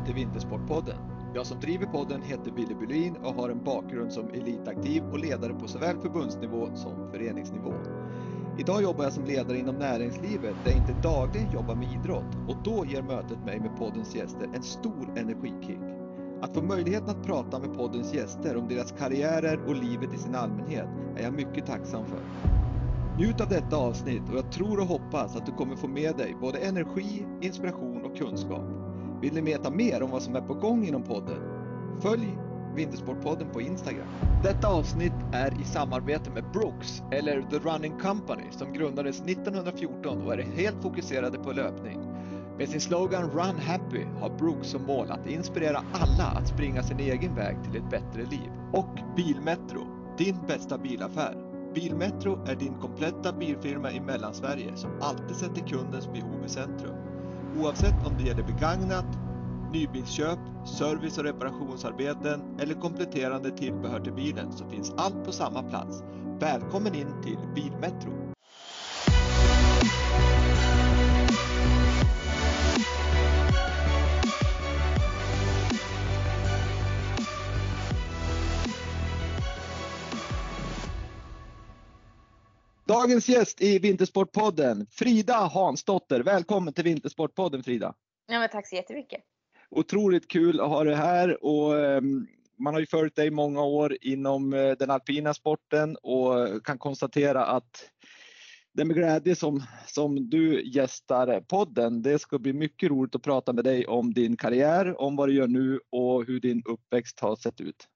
Välkommen till Vintersportpodden. Jag som driver podden heter Billy Bylin och har en bakgrund som elitaktiv och ledare på såväl förbundsnivå som föreningsnivå. Idag jobbar jag som ledare inom näringslivet där jag inte dagligen jobbar med idrott och då ger mötet mig med poddens gäster en stor energikick. Att få möjligheten att prata med poddens gäster om deras karriärer och livet i sin allmänhet är jag mycket tacksam för. Njut av detta avsnitt och jag tror och hoppas att du kommer få med dig både energi, inspiration och kunskap. Vill ni veta mer om vad som är på gång inom podden? Följ Vintersportpodden på Instagram. Detta avsnitt är i samarbete med Brooks, eller The Running Company, som grundades 1914 och är helt fokuserade på löpning. Med sin slogan Run Happy har Brooks som mål att inspirera alla att springa sin egen väg till ett bättre liv. Och Bilmetro, din bästa bilaffär. Bilmetro är din kompletta bilfirma i Mellansverige som alltid sätter kundens behov i centrum. Oavsett om det gäller begagnat, nybilsköp, service och reparationsarbeten eller kompletterande tillbehör till bilen så finns allt på samma plats. Välkommen in till Bilmetro! Dagens gäst i Vintersportpodden, Frida Hansdotter. Välkommen till Vintersportpodden Frida! Ja, tack så jättemycket! Otroligt kul att ha dig här och ehm, man har ju följt dig många år inom eh, den alpina sporten och kan konstatera att det är med glädje som, som du gästar podden. Det ska bli mycket roligt att prata med dig om din karriär, om vad du gör nu och hur din uppväxt har sett ut.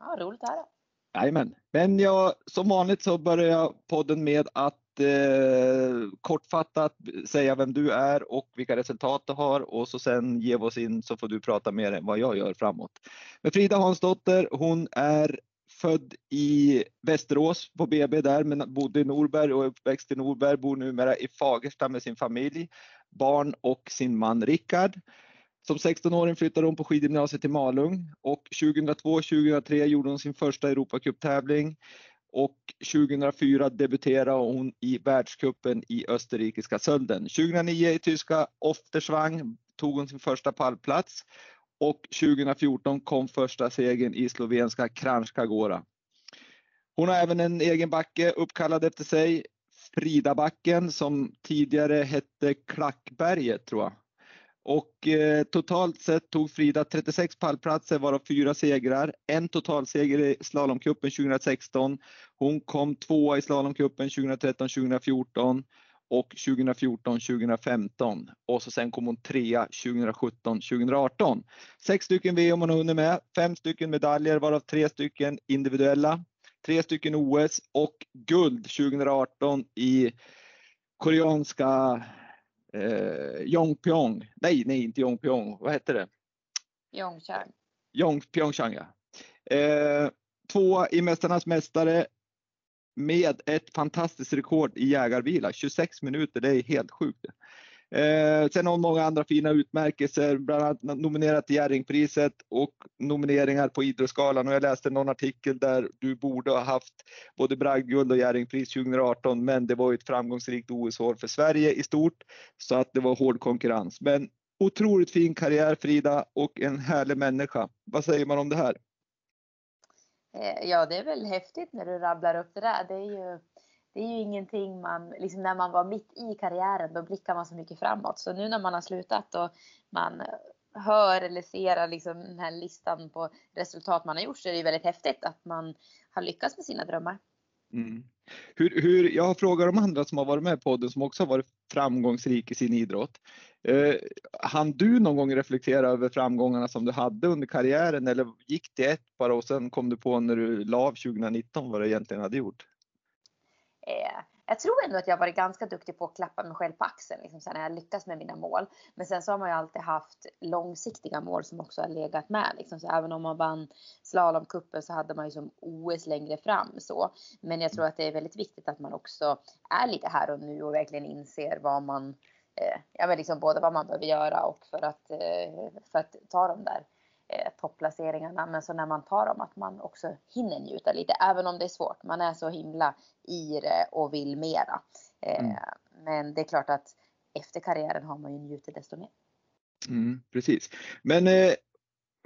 Ja, roligt att höra. Jajamän. Men jag, som vanligt så börjar jag podden med att eh, kortfattat säga vem du är och vilka resultat du har och så sen ge oss in så får du prata mer än vad jag gör framåt. Men Frida Hansdotter, hon är född i Västerås på BB där men bodde i Norberg och uppväxt i Norberg, bor numera i Fagersta med sin familj, barn och sin man Rickard. Som 16-åring flyttade hon på skidgymnasiet till Malung och 2002-2003 gjorde hon sin första Europacuptävling och 2004 debuterade hon i världskuppen i österrikiska Sölden. 2009 i tyska Oftersvang tog hon sin första pallplats och 2014 kom första segern i slovenska Kranjska Gora. Hon har även en egen backe uppkallad efter sig, Fridabacken som tidigare hette Klackberget tror jag. Och eh, totalt sett tog Frida 36 pallplatser varav fyra segrar, en totalseger i slalomcupen 2016. Hon kom tvåa i slalomcupen 2013-2014 och 2014-2015 och så sen kom hon trea 2017-2018. Sex stycken VM hon har hunnit med, fem stycken medaljer varav tre stycken individuella, tre stycken OS och guld 2018 i koreanska eh, Yongpyong. Nej, nej, inte Yongpyong. Vad hette det? Yong, Pyeongchang, ja. Eh, tvåa i Mästarnas mästare med ett fantastiskt rekord i jägarvila. 26 minuter, det är helt sjukt. Eh, sen har många andra fina utmärkelser, bland annat nominerat till Jerringpriset och nomineringar på Idrottsgalan. Och jag läste någon artikel där du borde ha haft både bragdguld och Jerringpris 2018, men det var ju ett framgångsrikt OS-år för Sverige i stort, så att det var hård konkurrens. Men otroligt fin karriär Frida och en härlig människa. Vad säger man om det här? Eh, ja, det är väl häftigt när du rabblar upp det där. Det är ju det är ju ingenting man, liksom när man var mitt i karriären, då blickar man så mycket framåt. Så nu när man har slutat och man hör eller ser liksom den här listan på resultat man har gjort så är det ju väldigt häftigt att man har lyckats med sina drömmar. Mm. Hur, hur, jag har frågat de andra som har varit med på podden som också har varit framgångsrik i sin idrott. Eh, hann du någon gång reflektera över framgångarna som du hade under karriären eller gick det ett bara och sen kom du på när du la av 2019 vad du egentligen hade gjort? Eh, jag tror ändå att jag varit ganska duktig på att klappa mig själv på axeln liksom, så när jag lyckas med mina mål. Men sen så har man ju alltid haft långsiktiga mål som också har legat med. Liksom. Så även om man vann slalomcupen så hade man ju som OS längre fram. Så. Men jag tror att det är väldigt viktigt att man också är lite här och nu och verkligen inser vad man, eh, ja, men liksom både vad man behöver göra och för att, eh, för att ta de där eh, topplaceringarna. Men så när man tar dem att man också hinner njuta lite. Även om det är svårt. Man är så himla i det och vill mera. Eh, mm. Men det är klart att efter karriären har man ju njutit desto mer. Mm, precis. Men eh,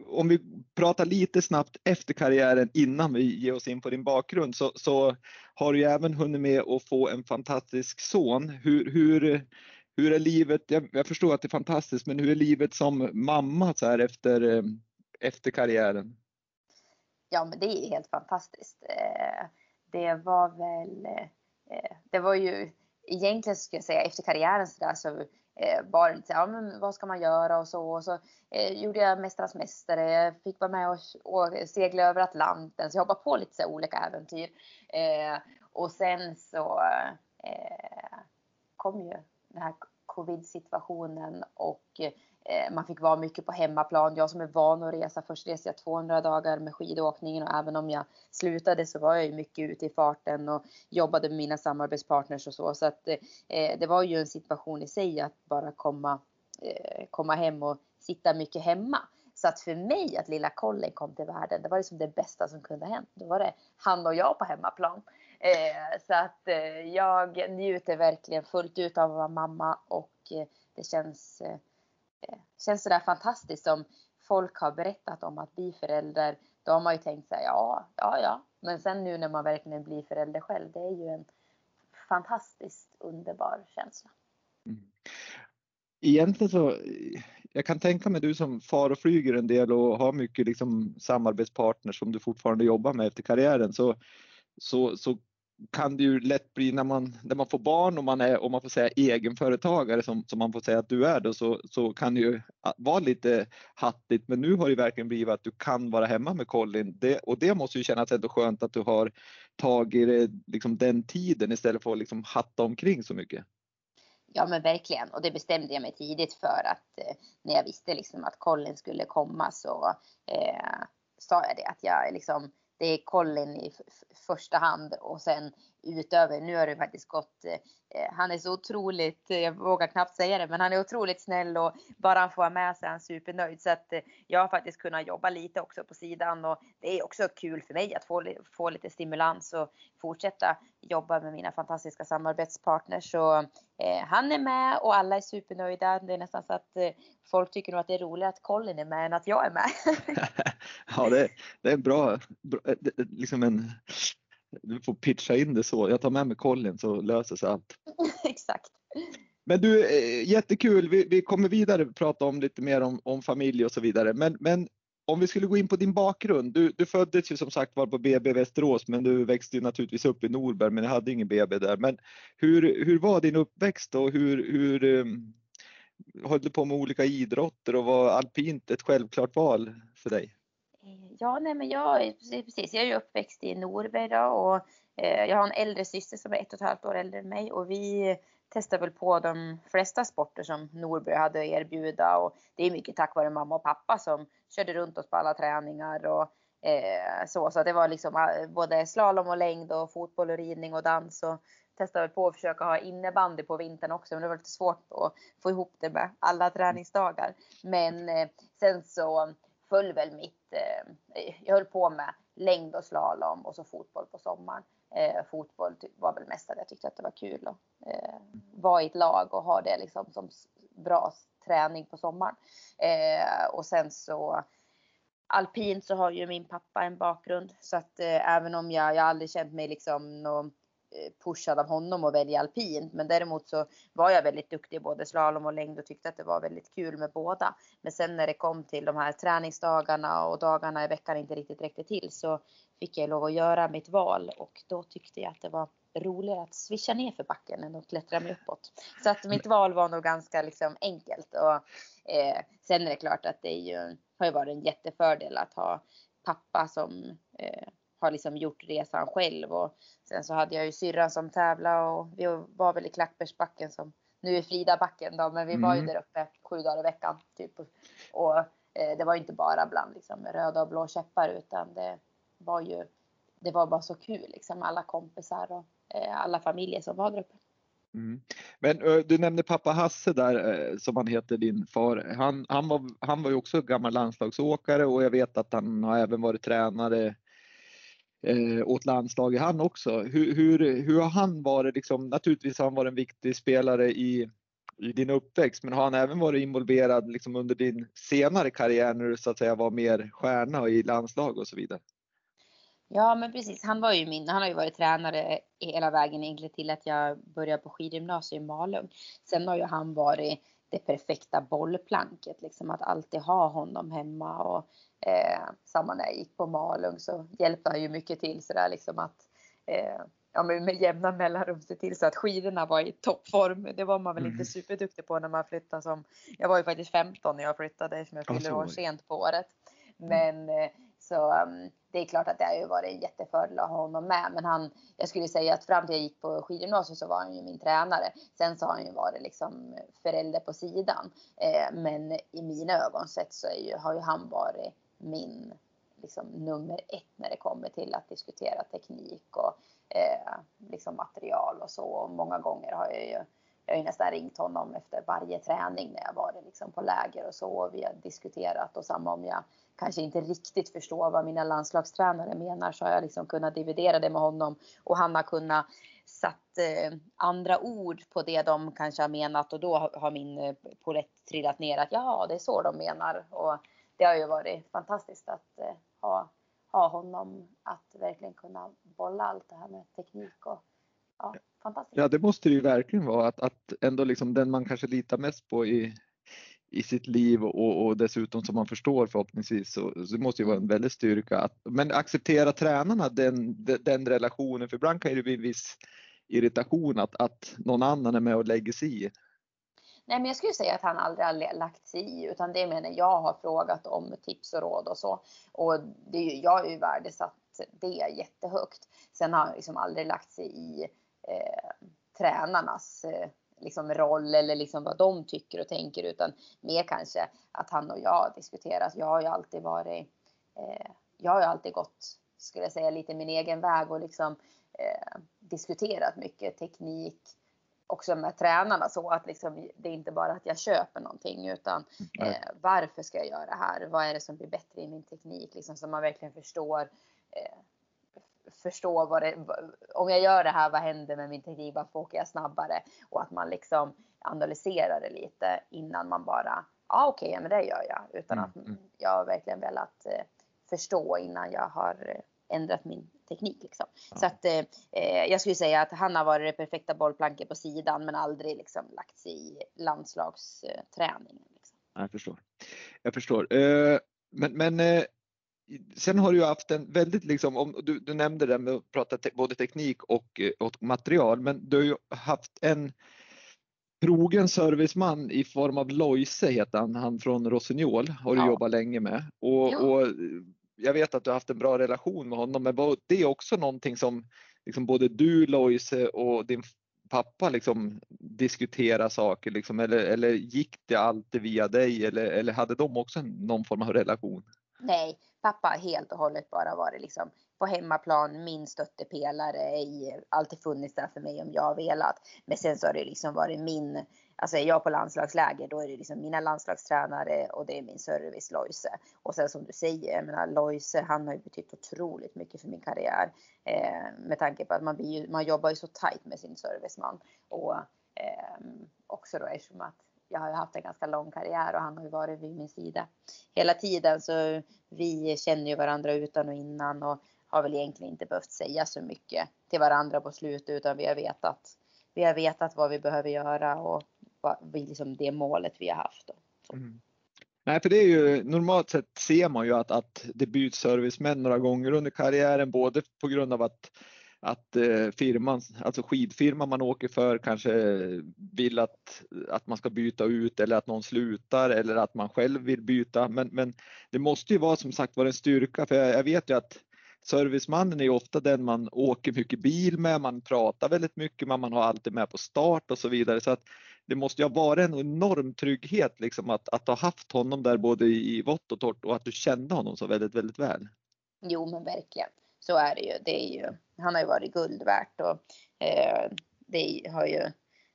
om vi pratar lite snabbt efter karriären innan vi ger oss in på din bakgrund så, så har du ju även hunnit med att få en fantastisk son. Hur, hur, hur är livet? Jag, jag, förstår att det är fantastiskt, men hur är livet som mamma så här efter, eh, efter karriären? Ja, men det är helt fantastiskt. Eh, det var väl, eh, det var ju egentligen skulle jag säga efter karriären så där så eh, var det lite ja men vad ska man göra och så och så gjorde jag Mästarnas Mästare, jag fick vara med och, och segla över Atlanten så jag hoppade på lite så olika äventyr. och sen så kom ju den här covid-situationen och eh, Eh, man fick vara mycket på hemmaplan. Jag som är van att resa, först reste jag 200 dagar med skidåkningen och även om jag slutade så var jag ju mycket ute i farten och jobbade med mina samarbetspartners och så. Så att eh, det var ju en situation i sig att bara komma, eh, komma hem och sitta mycket hemma. Så att för mig att lilla Colin kom till världen, det var liksom det bästa som kunde ha hänt. Då var det han och jag på hemmaplan. Eh, så att eh, jag njuter verkligen fullt ut av att vara mamma och eh, det känns, Eh, känns sådär fantastiskt som folk har berättat om att bli förälder. Då har man ju tänkt sig ja, ja, ja. Men sen nu när man verkligen blir förälder själv, det är ju en fantastiskt underbar känsla. Mm. Egentligen så, jag kan tänka mig du som far och flyger en del och har mycket liksom samarbetspartners som du fortfarande jobbar med efter karriären så, så, så kan det ju lätt bli när man, när man får barn och man är, om man får säga egenföretagare som, som man får säga att du är då, så, så kan det ju vara lite hattigt. Men nu har det verkligen blivit att du kan vara hemma med Colin det, och det måste ju kännas ändå skönt att du har tagit liksom den tiden istället för att liksom hatta omkring så mycket. Ja men verkligen och det bestämde jag mig tidigt för att eh, när jag visste liksom att Colin skulle komma så eh, sa jag det att jag liksom det är Colin i första hand och sen utöver, nu har det faktiskt gått, eh, eh, han är så otroligt, eh, jag vågar knappt säga det, men han är otroligt snäll och bara han får vara med så är han supernöjd. Så att eh, jag har faktiskt kunnat jobba lite också på sidan och det är också kul för mig att få, få lite stimulans och fortsätta jobba med mina fantastiska samarbetspartners. Så eh, han är med och alla är supernöjda. Det är nästan så att eh, folk tycker nog att det är roligare att Colin är med än att jag är med. ja, det, det är bra, bra eh, liksom en du får pitcha in det så. Jag tar med mig Colin så löser sig allt. Exakt. Men du, eh, jättekul. Vi, vi kommer vidare prata om lite mer om, om familj och så vidare. Men, men om vi skulle gå in på din bakgrund. Du, du föddes ju som sagt var på BB Västerås, men du växte ju naturligtvis upp i Norberg, men jag hade ingen BB där. Men hur, hur var din uppväxt och hur, hur um, höll du på med olika idrotter och var alpint ett självklart val för dig? Eh, ja, nej men jag, precis, jag är ju uppväxt i Norberg då och eh, jag har en äldre syster som är ett och ett halvt år äldre än mig och vi testade väl på de flesta sporter som Norberg hade att erbjuda och det är mycket tack vare mamma och pappa som körde runt oss på alla träningar och eh, så. Så det var liksom eh, både slalom och längd och fotboll och ridning och dans och testade på att försöka ha innebandy på vintern också men det var lite svårt att få ihop det med alla träningsdagar. Men eh, sen så föll väl mitt, eh, jag höll på med längd och slalom och så fotboll på sommaren. Eh, fotboll var väl mest att jag tyckte att det var kul att eh, vara i ett lag och ha det liksom som bra träning på sommaren. Eh, och sen så alpint så har ju min pappa en bakgrund så att eh, även om jag, jag aldrig känt mig liksom någon Eh, pushad av honom att välja alpint. Men däremot så var jag väldigt duktig i både slalom och längd och tyckte att det var väldigt kul med båda. Men sen när det kom till de här träningsdagarna och dagarna i veckan inte riktigt räckte till så fick jag lov att göra mitt val och då tyckte jag att det var roligare att swisha ner för backen än att klättra mig uppåt. Så att mitt val var nog ganska liksom enkelt och eh, sen är det klart att det är ju, har ju varit en jättefördel att ha pappa som eh, har liksom gjort resan själv och sen så hade jag ju syrran som tävlade och vi var väl i Klackbergsbacken som nu är Fridabacken då, men vi mm. var ju mm. där uppe sju dagar i veckan typ. Och eh, det var inte bara bland liksom röda och blå käppar utan det var ju, det var bara så kul liksom alla kompisar och eh, alla familjer som var där uppe. Mm. Men uh, du nämnde pappa Hasse där uh, som han heter, din far. Han, han, var, han var ju också gammal landslagsåkare och jag vet att han har även varit tränare eh, åt landslaget han också. Hur, hur, hur har han varit, liksom, naturligtvis har han varit en viktig spelare i, i din uppväxt, men har han även varit involverad liksom under din senare karriär när du så att säga var mer stjärna i landslag och så vidare? Ja, men precis. Han var ju min, han har ju varit tränare hela vägen egentligen till att jag började på skidgymnasium i Malung. Sen har ju han varit det perfekta bollplanket, liksom att alltid ha honom hemma och eh, samma när jag gick på Malung så hjälpte han ju mycket till sådär liksom att eh, ja, men med jämna mellanrum se till så att skidorna var i toppform. Det var man väl mm. inte superduktig på när man flyttade som, jag var ju faktiskt 15 när jag flyttade eftersom jag fyller år sent på året. Mm. Men mm. så um, det är klart att det har ju varit en jättefördel att ha honom med. Men han, jag skulle säga att fram till jag gick på skidgymnasiet så var han ju min tränare. Sen så har han ju varit liksom förälder på sidan. Eh, men i mina ögon sett så ju, har ju han varit min liksom, nummer ett när det kommer till att diskutera teknik och eh, liksom material och så. Och många gånger har jag ju jag har ju nästan ringt honom efter varje träning när jag varit liksom på läger och så. Och vi har diskuterat och samma om jag kanske inte riktigt förstår vad mina landslagstränare menar så har jag liksom kunnat dividera det med honom och han har kunnat satt eh, andra ord på det de kanske har menat och då har min eh, polett trillat ner att ja, det är så de menar. Och det har ju varit fantastiskt att eh, ha, ha honom att verkligen kunna bolla allt det här med teknik och ja, fantastiskt. Ja, det måste det ju verkligen vara att, att ändå liksom den man kanske litar mest på i, i sitt liv och, och dessutom som man förstår förhoppningsvis så, så det måste ju vara en väldig styrka. Att, men acceptera tränarna den, den, den relationen för ibland kan det bli en viss irritation att, att någon annan är med och lägger sig i. Nej, men jag skulle säga att han aldrig har lagt sig i, utan det menar jag har frågat om tips och råd och så. Och det är ju, jag är ju värdesatt det jättehögt. Sen har han liksom aldrig lagt sig i eh, tränarnas eh, liksom roll eller liksom vad de tycker och tänker utan mer kanske att han och jag diskuterar. Jag har ju alltid varit, eh, jag har ju alltid gått, skulle jag säga, lite min egen väg och liksom eh, diskuterat mycket teknik också med tränarna så att liksom, det är inte bara att jag köper någonting utan eh, varför ska jag göra det här? Vad är det som blir bättre i min teknik? Liksom, så man verkligen förstår eh, förstå vad det, om jag gör det här, vad händer med min teknik? Varför åker jag snabbare? Och att man liksom analyserar det lite innan man bara, ja ah, okej, okay, men det gör jag. Utan mm. att mm. jag verkligen velat eh, förstå innan jag har eh, ändrat min teknik. Liksom. Ja. Så att eh, eh, jag skulle säga att han har varit det perfekta bollplanket på sidan men aldrig liksom lagt sig i landslagsträningen. Liksom. Jag förstår. Jag förstår. Eh, men, men eh, sen har du ju haft en väldigt liksom, om, du, du nämnde det med att prata te, både teknik och, och material, men du har ju haft en trogen serviceman i form av Loise heter han, han från Rossignol har du ja. jobbat länge med. Och, ja. och, jag vet att du har haft en bra relation med honom, men var det också någonting som liksom både du Loise och din pappa liksom diskutera saker liksom, eller, eller gick det alltid via dig eller, eller hade de också någon form av relation? Nej, pappa har helt och hållet bara varit liksom på hemmaplan min stöttepelare i alltid funnits där för mig om jag har velat. Men sen så har det liksom varit min, alltså är jag på landslagsläger då är det liksom mina landslagstränare och det är min service Loise. Och sen som du säger, jag menar Loise han har ju betytt otroligt mycket för min karriär. Eh, med tanke på att man, blir, man jobbar ju så tajt med sin serviceman. Och eh, också då eftersom att jag har ju haft en ganska lång karriär och han har ju varit vid min sida hela tiden. Så vi känner ju varandra utan och innan och har väl egentligen inte behövt säga så mycket till varandra på slutet utan vi har vetat, vi har vetat vad vi behöver göra och vad, liksom det målet vi har haft. Mm. Nej, för det är ju normalt sett ser man ju att, att det byts servicemän några gånger under karriären, både på grund av att att eh, firman, alltså skidfirman man åker för kanske vill att, att man ska byta ut eller att någon slutar eller att man själv vill byta. Men, men det måste ju vara som sagt vara en styrka för jag, jag vet ju att servicemannen är ofta den man åker mycket bil med, man pratar väldigt mycket, man, man har alltid med på start och så vidare. Så att det måste ju ha varit en enorm trygghet liksom att, att ha haft honom där både i vått och torrt och att du kände honom så väldigt, väldigt väl. Jo men verkligen. Så är det ju. Det är ju han har ju varit guld värt och eh, det har ju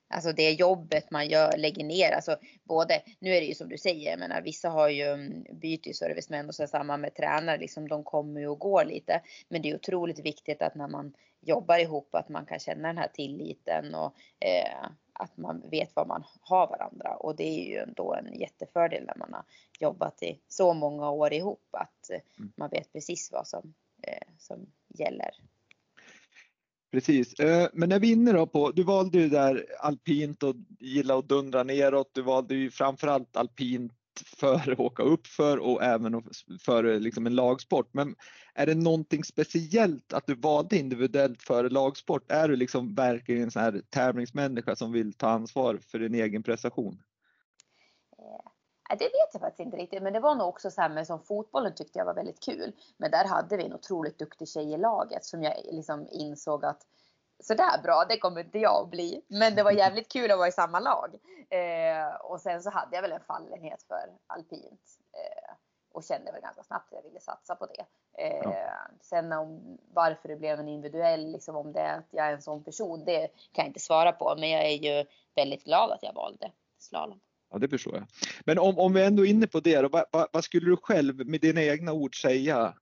Alltså det jobbet man gör, lägger ner, alltså både, nu är det ju som du säger, jag menar vissa har ju mm, byter ju servicemän och så samma med tränare, liksom de kommer ju och går lite. Men det är otroligt viktigt att när man jobbar ihop att man kan känna den här tilliten och eh, att man vet vad man har varandra och det är ju ändå en jättefördel när man har jobbat i så många år ihop att mm. man vet precis vad som, som gäller. Precis, eh, men när vi är inne då på, du valde ju där alpint och gilla att dundra neråt. Du valde ju framförallt alpint för att åka upp för och även för liksom en lagsport. Men är det någonting speciellt att du valde individuellt före lagsport? Är du liksom verkligen en sån här tävlingsmänniska som vill ta ansvar för din egen prestation? Det vet jag faktiskt inte riktigt, men det var nog också med som fotbollen tyckte jag var väldigt kul. Men där hade vi en otroligt duktig tjej i laget som jag liksom insåg att sådär bra, det kommer inte jag att bli. Men det var jävligt kul att vara i samma lag. Eh, och sen så hade jag väl en fallenhet för alpint. Eh, och kände väl ganska snabbt att jag ville satsa på det. Eh, ja. Sen om varför det blev en individuell, liksom om det är att jag är en sån person, det kan jag inte svara på. Men jag är ju väldigt glad att jag valde slalom. Ja, det förstår jag. Men om, om vi ändå är inne på det, då, vad, vad, skulle du själv med dina egna ord säga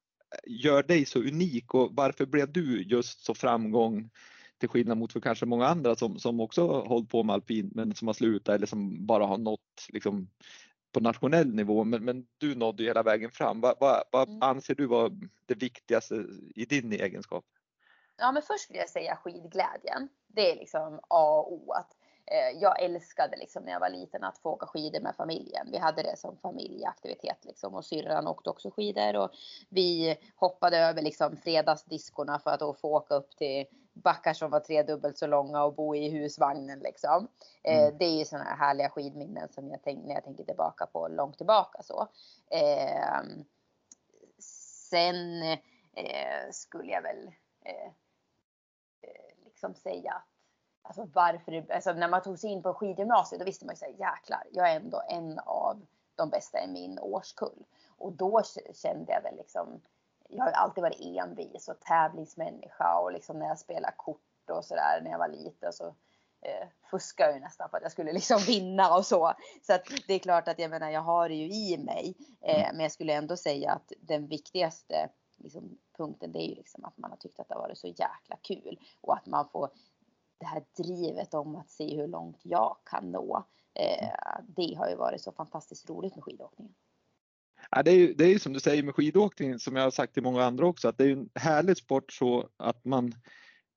gör dig så unik och varför blev du just så framgång till skillnad mot för kanske många andra som, som också hållit på med alpint men som har slutat eller som bara har nått liksom, på nationell nivå. Men, men du nådde hela vägen fram. Vad, vad, vad mm. anser du var det viktigaste i din egenskap? Ja, men först vill jag säga skidglädjen. Det är liksom A och O. Att, eh, jag älskade liksom när jag var liten att få åka skidor med familjen. Vi hade det som familjeaktivitet liksom och syrran åkte också skidor och vi hoppade över liksom fredagsdiskorna för att få åka upp till backar som var tredubbelt så långa och bo i husvagnen liksom. Eh, mm. det är ju sådana här härliga skidminnen som jag tänker när jag tänker tillbaka på långt tillbaka så. Eh, sen eh, skulle jag väl eh, eh, liksom säga att alltså varför, alltså när man tog sig in på skidgymnasiet då visste man ju såhär jäklar, jag är ändå en av de bästa i min årskull. Och då kände jag väl liksom jag har alltid varit envis och tävlingsmänniska och liksom när jag spelar kort och sådär när jag var liten så eh, fuskade jag ju nästan för att jag skulle liksom vinna och så. Så att det är klart att jag menar jag har det ju i mig. Eh, mm. men jag skulle ändå säga att den viktigaste liksom, punkten det är ju liksom att man har tyckt att det har varit så jäkla kul och att man får det här drivet om att se hur långt jag kan nå. Eh, det har ju varit så fantastiskt roligt med skidåkningen. Ja, det, är ju, det är ju som du säger med skidåkning som jag har sagt till många andra också att det är en härlig sport så att man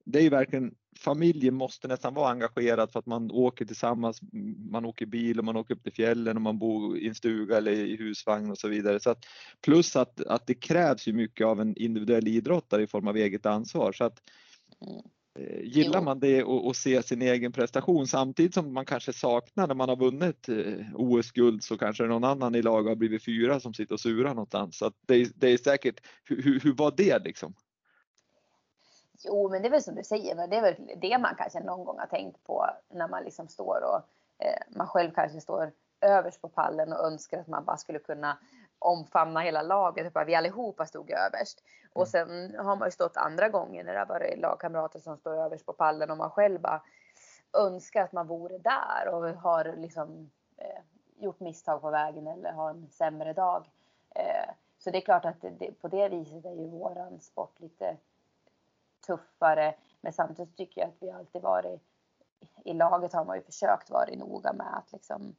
det är ju verkligen familjen måste nästan vara engagerad för att man åker tillsammans. Man åker bil och man åker upp till fjällen och man bor i en stuga eller i husvagn och så vidare. Så att, plus att, att det krävs ju mycket av en individuell idrottare i form av eget ansvar. Så att, Eh, gillar man det och, och se sin egen prestation samtidigt som man kanske saknar när man har vunnit eh, OS-guld så kanske någon annan i lag har blivit fyra som sitter och surar någonstans. Så det, är, det är säkert, hur, hur var det liksom? Jo, men det är väl som du säger, det är väl det man kanske någon gång har tänkt på när man liksom står och eh, man själv kanske står överst på pallen och önskar att man bara skulle kunna omfamna hela laget. Bara vi allihopa stod överst. Och mm. sen har man ju stått andra gånger när det har varit lagkamrater som står överst på pallen och man själv bara önskar att man vore där och har liksom eh, gjort misstag på vägen eller har en sämre dag. Eh, så det är klart att det, på det viset är ju våran sport lite tuffare. Men samtidigt tycker jag att vi alltid varit i laget har man ju försökt vara noga med att liksom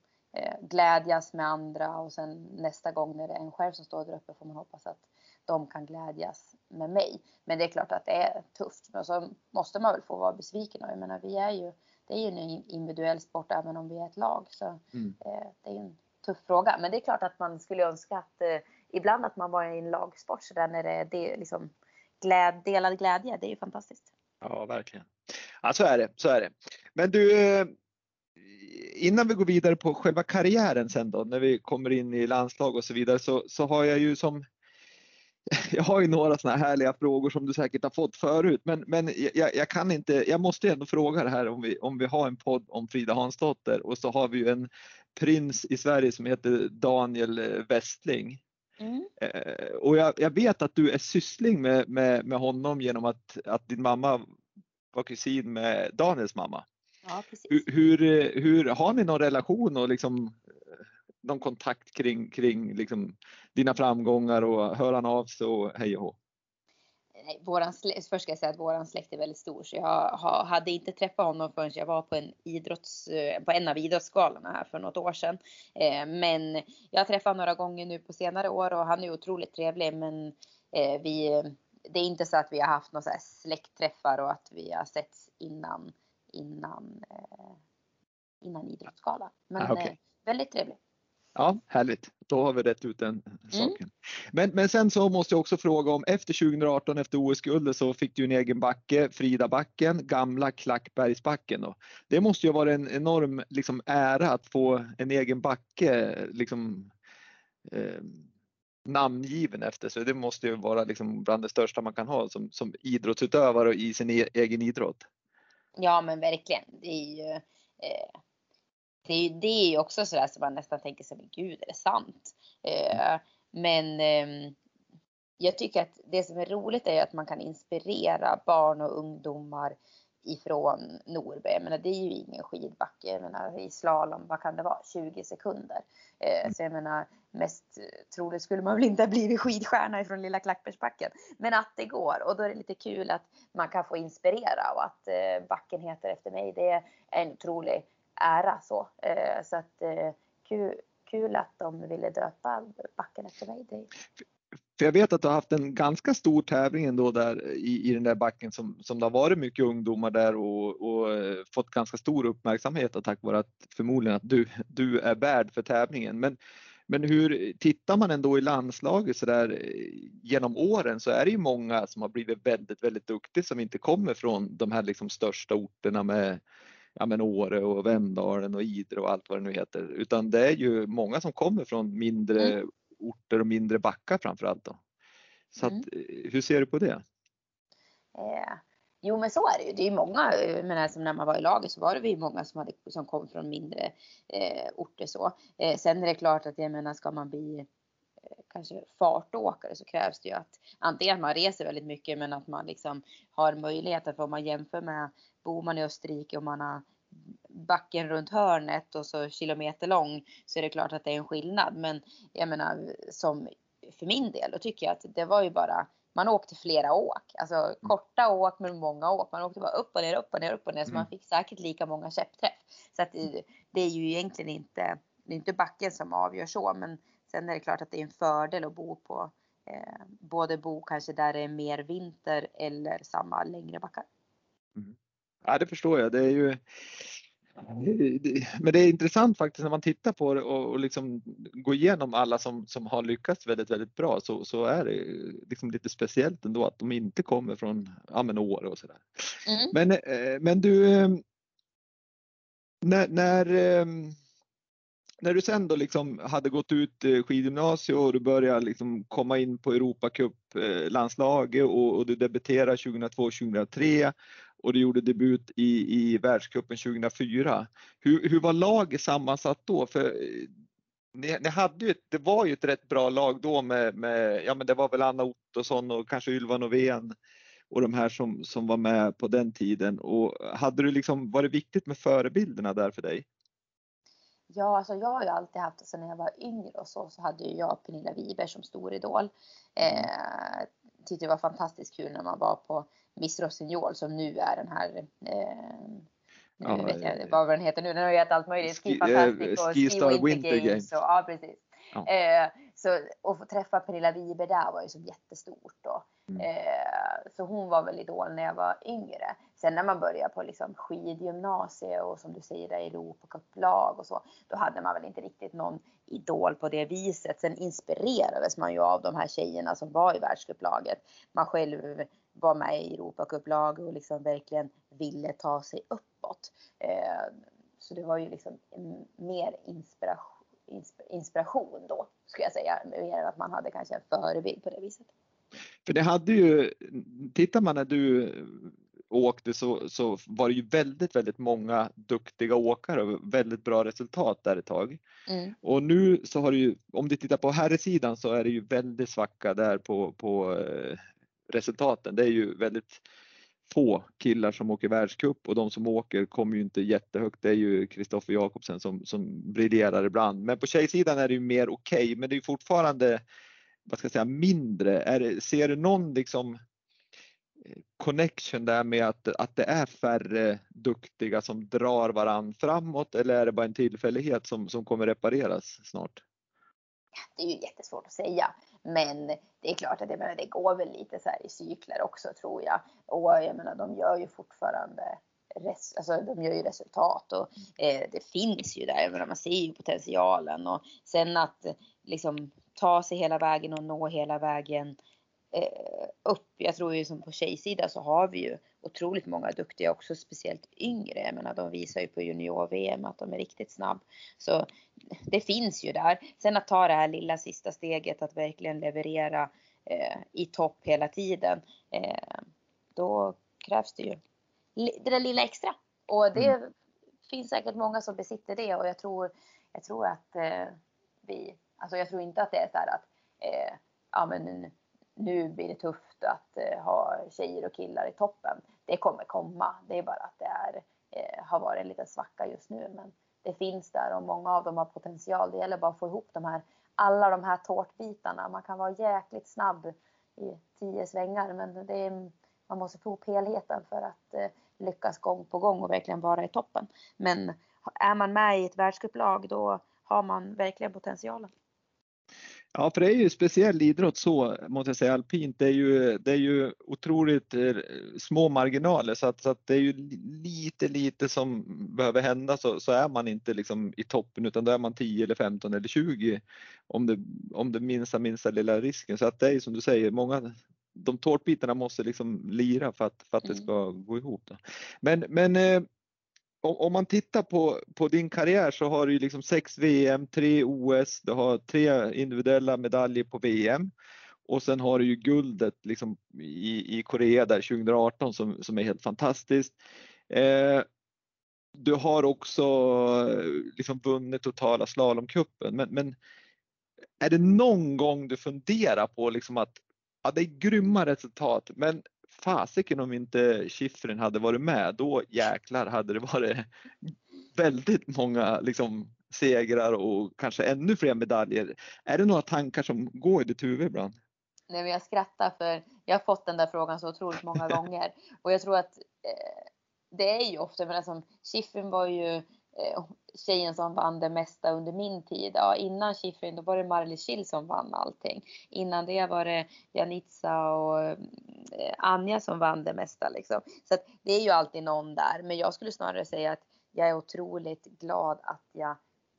glädjas med andra och sen nästa gång när det är en själv som står där uppe får man hoppas att de kan glädjas med mig. Men det är klart att det är tufft. Men så måste man väl få vara besviken. Jag menar, vi är ju, det är ju en individuell sport även om vi är ett lag. Så mm. eh, det är en tuff fråga. Men det är klart att man skulle önska att eh, ibland att man var i en lagsport så där när det är det, liksom, gläd, delad glädje. Det är ju fantastiskt. Ja, verkligen. Ja, så är det. Så är det. Men du, eh, innan vi går vidare på själva karriären sen då, när vi kommer in i landslag och så vidare, så, så har jag ju som jag har ju några sådana här härliga frågor som du säkert har fått förut, men, men jag, jag, kan inte, jag måste ändå fråga det här om vi, om vi har en podd om Frida Hansdotter och så har vi ju en prins i Sverige som heter Daniel Westling. Mm. Eh, och jag, jag, vet att du är syssling med, med, med honom genom att, att din mamma var kusin med Daniels mamma. Ja, hur, hur, hur, har ni någon relation och liksom någon kontakt kring, kring liksom dina framgångar och hör han av sig och hej och hå? nej, våran släkt, först ska jag säga att våran släkt är väldigt stor så jag ha, hade inte träffat honom förrän jag var på en, idrotts, eh, på en av idrottsgalorna här för något år sedan. Eh, men jag har träffat honom några gånger nu på senare år och han är otroligt trevlig men eh, vi, det är inte så att vi har haft några släktträffar och att vi har setts innan, innan, eh, innan idrottsgala. Men ah, okay. väldigt trevlig. Ja, härligt. Då har vi rätt ut den saken. Mm. Men, men sen så måste jag också fråga om efter 2018 efter OS-guldet så fick du en egen backe, Fridabacken, gamla Klackbergsbacken. Då. Det måste ju vara en enorm liksom, ära att få en egen backe liksom, eh, namngiven efter sig. Det måste ju vara liksom bland det största man kan ha som, som idrottsutövare i sin e egen idrott. Ja men verkligen. Det är ju eh det, är, det är ju också sådär som man nästan tänker sig, men gud är det sant? Eh, men eh, jag tycker att det som är roligt är att man kan inspirera barn och ungdomar ifrån Norberg. Jag menar, det är ju ingen skidbacke. Jag menar, I slalom, vad kan det vara? 20 sekunder. Eh, så jag menar, mest troligt skulle man väl inte ha blivit skidstjärna ifrån lilla Klackbergsbacken. Men att det går och då är det lite kul att man kan få inspirera och att eh, backen heter efter mig. Det är en otrolig ära så. Eh, så att eh, kul, kul att de ville döpa backen efter mig. Det... För jag vet att du har haft en ganska stor tävling ändå där i, i den där backen som, som det har varit mycket ungdomar där och, och eh, fått ganska stor uppmärksamhet och tack vare att förmodligen att du, du är värd för tävlingen. Men, men hur tittar man ändå i landslaget så där eh, genom åren så är det ju många som har blivit väldigt, väldigt duktiga som inte kommer från de här liksom största orterna med ja, men Åre och Vemdalen och Idre och allt vad det nu heter. Utan det är ju många som kommer från mindre mm orter och mindre backar framförallt. Då. Så mm. att, eh, hur ser du på det? Eh, jo men så är det ju. Det är många, eh, men som när man var i laget så var det ju många som, hade, som kom från mindre eh, orter så. Eh, sen är det klart att jag menar ska man bli eh, kanske fartåkare så krävs det ju att antingen att man reser väldigt mycket men att man liksom har möjlighet att om man jämför med bor man i Österrike och man har backen runt hörnet och så kilometer lång så är det klart att det är en skillnad. Men jag menar som för min del, då tycker jag att det var ju bara man åkte flera åk, alltså korta åk men många åk. Man åkte bara upp och ner, upp och ner, upp och ner. Så man mm. fick säkert lika många käppträff. Så att det, det är ju egentligen inte, det är inte backen som avgör så. Men sen är det klart att det är en fördel att bo på, eh, både bo kanske där det är mer vinter eller samma längre backar. Mm. Ja, det förstår jag. Det är ju men det är intressant faktiskt när man tittar på det och, och liksom går igenom alla som, som har lyckats väldigt, väldigt bra så, så är det liksom lite speciellt ändå att de inte kommer från ja, men Åre och sådär. Mm. Men, eh, men du, eh, när, när, eh, när du sen då liksom hade gått ut skidgymnasiet och du började liksom komma in på Europacup-landslaget och, och du debuterade 2002-2003 och du gjorde debut i, i världscupen 2004. Hur, hur var laget sammansatt då? För eh, ni, ni, hade ju, det var ju ett rätt bra lag då med, med ja men det var väl Anna Ottosson och kanske Ylva Novén och de här som, som var med på den tiden. Och hade du liksom, var det viktigt med förebilderna där för dig? Ja, alltså jag har ju alltid haft, alltså när jag var yngre och så, så hade ju jag Pernilla Wiberg som stor idol. Eh, tyckte det var fantastiskt kul när man var på Miss Rossignol som nu är den här eh, nu ja, vet jag vad den heter nu. Den har ju allt möjligt. Ski, Fantastic och Ski, Winter, Winter Games. Games. Och, ja, precis. Ja. Eh, så, att få träffa Pernilla Wiberg där var ju så jättestort. Och, mm. eh, så hon var väl idol när jag var yngre. Sen när man började på liksom skidgymnasiet och som du säger där Europacuplag och så. Då hade man väl inte riktigt någon idol på det viset. Sen inspirerades man ju av de här tjejerna som var i världscuplaget. Man själv var med i Europacuplaget och liksom verkligen ville ta sig uppåt. Eh, så det var ju liksom mer inspiration, inspiration då, skulle jag säga, mer än att man hade kanske en förebild på det viset. För det hade ju, tittar man när du åkte så, så var det ju väldigt, väldigt många duktiga åkare och väldigt bra resultat där ett tag. Mm. Och nu så har du ju, om du tittar på herrsidan så är det ju väldigt svacka där på, på eh, resultaten. Det är ju väldigt få killar som åker världscup och de som åker kommer ju inte jättehögt. Det är ju Kristoffer Jakobsen som, som briljerar ibland. Men på tjejsidan är det ju mer okej, okay, men det är fortfarande vad ska jag säga, mindre. Är det, ser du någon liksom connection där med att, att det är färre duktiga som drar varann framåt eller är det bara en tillfällighet som, som kommer repareras snart? Det är ju jättesvårt att säga. Men det är klart att jag menar, det går väl lite så här i cykler också tror jag. Och jag menar de gör ju fortfarande res, alltså, de gör ju resultat och eh, det finns ju där. Jag menar, man ser ju potentialen och sen att liksom ta sig hela vägen och nå hela vägen eh, upp. Jag tror ju som på tjejsidan så har vi ju otroligt många duktiga också, speciellt yngre. Jag menar, de visar ju på junior-VM att de är riktigt snabb. Så det finns ju där. Sen att ta det här lilla sista steget att verkligen leverera eh, i topp hela tiden. Eh, då krävs det ju det där lilla extra. Och det mm. finns säkert många som besitter det och jag tror, jag tror att eh, vi, alltså jag tror inte att det är så här att eh, ja men nu blir det tufft att eh, ha tjejer och killar i toppen. Det kommer komma. Det är bara att det är, eh, har varit en liten svacka just nu. Men det finns där och många av dem har potential. Det gäller bara att få ihop de här, alla de här tårtbitarna. Man kan vara jäkligt snabb i tio svängar men det är, man måste få ihop helheten för att eh, lyckas gång på gång och verkligen vara i toppen. Men är man med i ett världscuplag då har man verkligen potentialen. Ja, för det är ju speciell idrott så måste jag säga. Alpint det är ju, det är ju otroligt eh, små marginaler så att, så att det är ju lite, lite som behöver hända så, så är man inte liksom i toppen utan då är man 10 eller 15 eller 20 om det, om det minsta, minsta lilla risken. Så att det är som du säger, många de tårtbitarna måste liksom lira för att, för att det mm. ska gå ihop. Då. Men, men eh, om man tittar på, på din karriär så har du liksom sex VM, tre OS, du har tre individuella medaljer på VM och sen har du ju guldet liksom i, i Korea där 2018 som, som är helt fantastiskt. Eh, du har också eh, liksom vunnit totala slalomcupen men, men är det någon gång du funderar på liksom att ja, det är grymma resultat men fasiken om inte Schifrin hade varit med, då jäklar hade det varit väldigt många liksom, segrar och kanske ännu fler medaljer. Är det några tankar som går i ditt huvud ibland? Nej, men jag skrattar för jag har fått den där frågan så otroligt många gånger och jag tror att eh, det är ju ofta, men som Schifrin var ju Eh, tjejen som vann det mesta under min tid. Ja, innan Schifrin då var det Marley Schill som vann allting. Innan det var det Janitsa och eh, Anja som vann det mesta liksom. Så att det är ju alltid någon där. Men jag skulle snarare säga att jag är otroligt glad att jag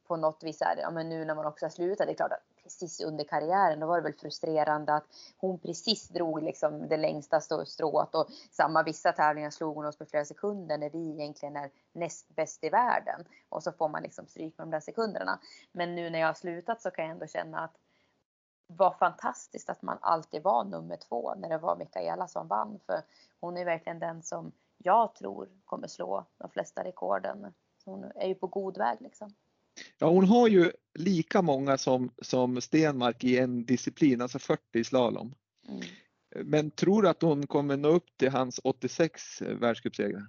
på något vis är det. Ja, men nu när man också har slutat. Det är klart att precis under karriären, då var det väl frustrerande att hon precis drog liksom det längsta strået och samma vissa tävlingar slog hon oss på flera sekunder när vi egentligen är näst bäst i världen och så får man liksom stryk med de där sekunderna. Men nu när jag har slutat så kan jag ändå känna att var fantastiskt att man alltid var nummer två när det var Mikaela som vann för hon är verkligen den som jag tror kommer slå de flesta rekorden. Så hon är ju på god väg liksom. Ja, hon har ju lika många som, som Stenmark i en disciplin, alltså 40 i slalom. Mm. Men tror du att hon kommer nå upp till hans 86 världscupsegrar?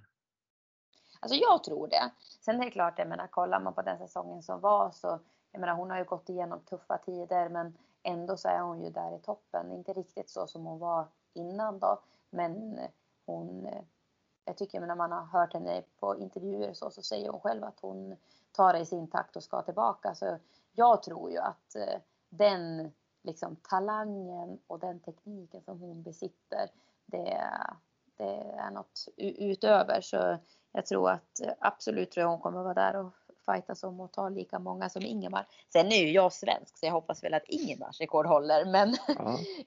Alltså jag tror det. Sen är det klart, jag menar, kollar man på den säsongen som var så, jag menar hon har ju gått igenom tuffa tider men ändå så är hon ju där i toppen. Inte riktigt så som hon var innan då, men hon, jag tycker när man har hört henne på intervjuer så, så säger hon själv att hon ta det i sin takt och ska tillbaka. Så jag tror ju att eh, den liksom, talangen och den tekniken som hon besitter, det, det är något utöver. Så jag tror att eh, absolut tror jag hon kommer vara där och fightas om att ta lika många som Ingemar. Sen är ju jag svensk så jag hoppas väl att Ingemars rekord håller. Men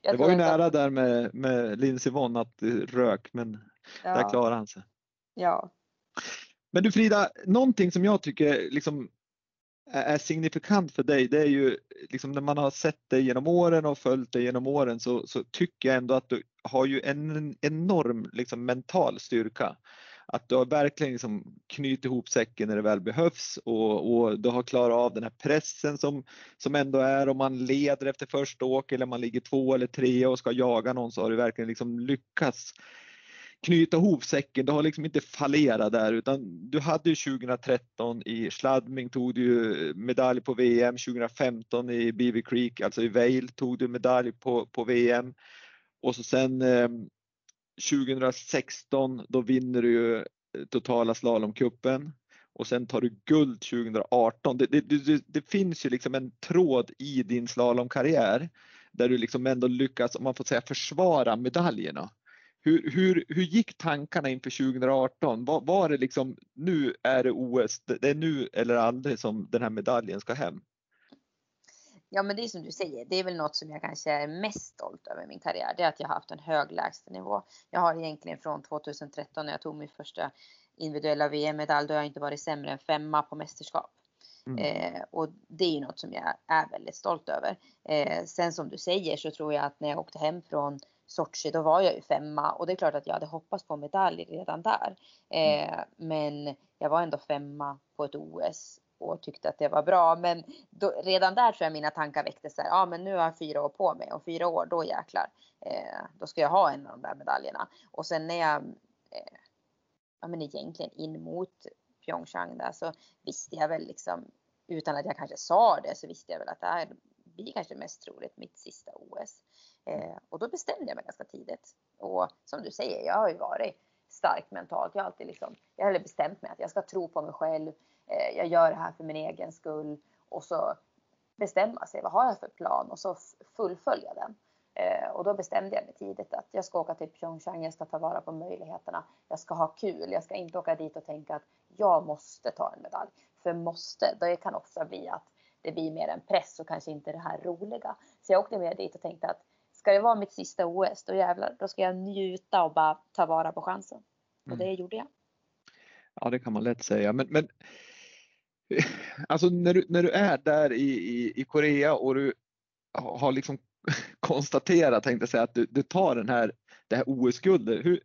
ja, det var ju nära att... där med, med Lindsey Vonn att det rök men ja. där klarade han sig. Ja, men du Frida, någonting som jag tycker liksom är signifikant för dig, det är ju liksom när man har sett dig genom åren och följt dig genom åren så, så tycker jag ändå att du har ju en enorm liksom, mental styrka. Att du har verkligen liksom knutit ihop säcken när det väl behövs och, och, du har klarat av den här pressen som, som ändå är om man leder efter första åk eller man ligger två eller tre och ska jaga någon så har du verkligen liksom lyckats knyta ihop säcken. Du har liksom inte fallerat där utan du hade ju 2013 i Schladming tog du medalj på VM, 2015 i Beaver Creek, alltså i Vail tog du medalj på, på VM och så sen eh, 2016 då vinner du ju eh, totala slalomcupen och sen tar du guld 2018. Det, det, det, det, finns ju liksom en tråd i din slalomkarriär där du liksom ändå lyckas, om man får säga försvara medaljerna. Hur, hur, hur gick tankarna inför 2018? Var, var det liksom, nu är det OS, det är nu eller aldrig som den här medaljen ska hem? Ja men det är som du säger, det är väl något som jag kanske är mest stolt över i min karriär. Det är att jag har haft en hög lägstanivå. Jag har egentligen från 2013 när jag tog min första individuella VM-medalj då jag inte varit sämre än femma på mästerskap. Mm. Eh, och det är ju något som jag är väldigt stolt över. Eh, sen som du säger så tror jag att när jag åkte hem från Sochi då var jag ju femma och det är klart att jag hade hoppats på medalj redan där. Eh, mm. Men jag var ändå femma på ett OS och tyckte att det var bra. Men då, redan där tror jag mina tankar väcktes. Ja ah, men nu har jag fyra år på mig och fyra år då jäklar. Eh, då ska jag ha en av de där medaljerna. Och sen när jag eh, ja men egentligen in mot Pyeongchang där så visste jag väl liksom utan att jag kanske sa det så visste jag väl att det här blir kanske mest troligt mitt sista OS. Eh, och då bestämde jag mig ganska tidigt. Och som du säger, jag har ju varit stark mentalt. Jag har alltid liksom, jag har bestämt mig att jag ska tro på mig själv. Eh, jag gör det här för min egen skull och så bestämma sig. Vad har jag för plan och så fullfölja den. Eh, och då bestämde jag mig tidigt att jag ska åka till Pyeongchang, jag ska ta vara på möjligheterna, jag ska ha kul, jag ska inte åka dit och tänka att jag måste ta en medalj. För måste, det kan ofta bli att det blir mer en press och kanske inte det här roliga. Så jag åkte med dit och tänkte att ska det vara mitt sista OS, då jävlar, då ska jag njuta och bara ta vara på chansen. Och det mm. gjorde jag. Ja, det kan man lätt säga. Men, men alltså när du, när du är där i, i, i Korea och du har liksom konstaterat, tänkte säga, att du, du tar den här, det här OS-guldet.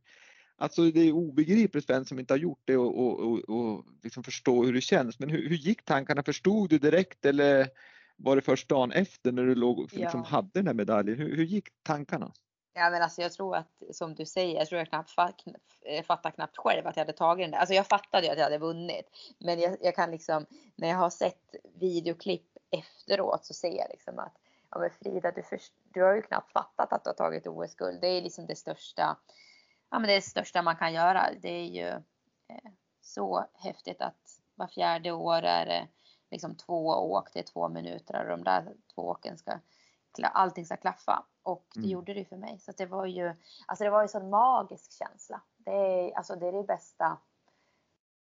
Alltså det är obegripligt för en som inte har gjort det och, och, och, och liksom förstå hur det känns. Men hur, hur, gick tankarna? Förstod du direkt eller var det först dagen efter när du låg, liksom, ja. hade den här medaljen? Hur, hur gick tankarna? Ja men alltså jag tror att som du säger, jag tror jag knappt eh, fattade knappt själv att jag hade tagit den där. Alltså jag fattade ju att jag hade vunnit. Men jag, jag kan liksom, när jag har sett videoklipp efteråt så ser jag liksom att ja men Frida du, först, du har ju knappt fattat att du har tagit OS-guld. Det är liksom det största, ja men det största man kan göra. Det är ju eh, så häftigt att var fjärde år är det liksom två åk, det är två minuter och de där två åken ska allting ska klaffa. Och det mm. gjorde det för mig. Så det var ju, alltså det var ju sån magisk känsla. Det är, alltså det är det bästa.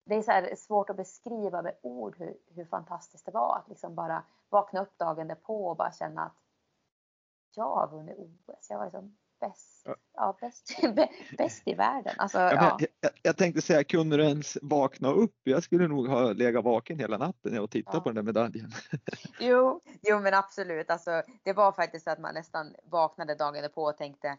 Det är så svårt att beskriva med ord hur, hur fantastiskt det var att liksom bara vakna upp dagen därpå och bara känna att jag har vunnit OS. Jag var liksom bäst, ja, bäst, bäst i världen. Alltså, ja, ja. Jag, jag, tänkte säga, kunde du ens vakna upp? Jag skulle nog ha legat vaken hela natten och tittat på den där medaljen. Jo, jo men absolut. Alltså, det var faktiskt så att man nästan vaknade dagen på och tänkte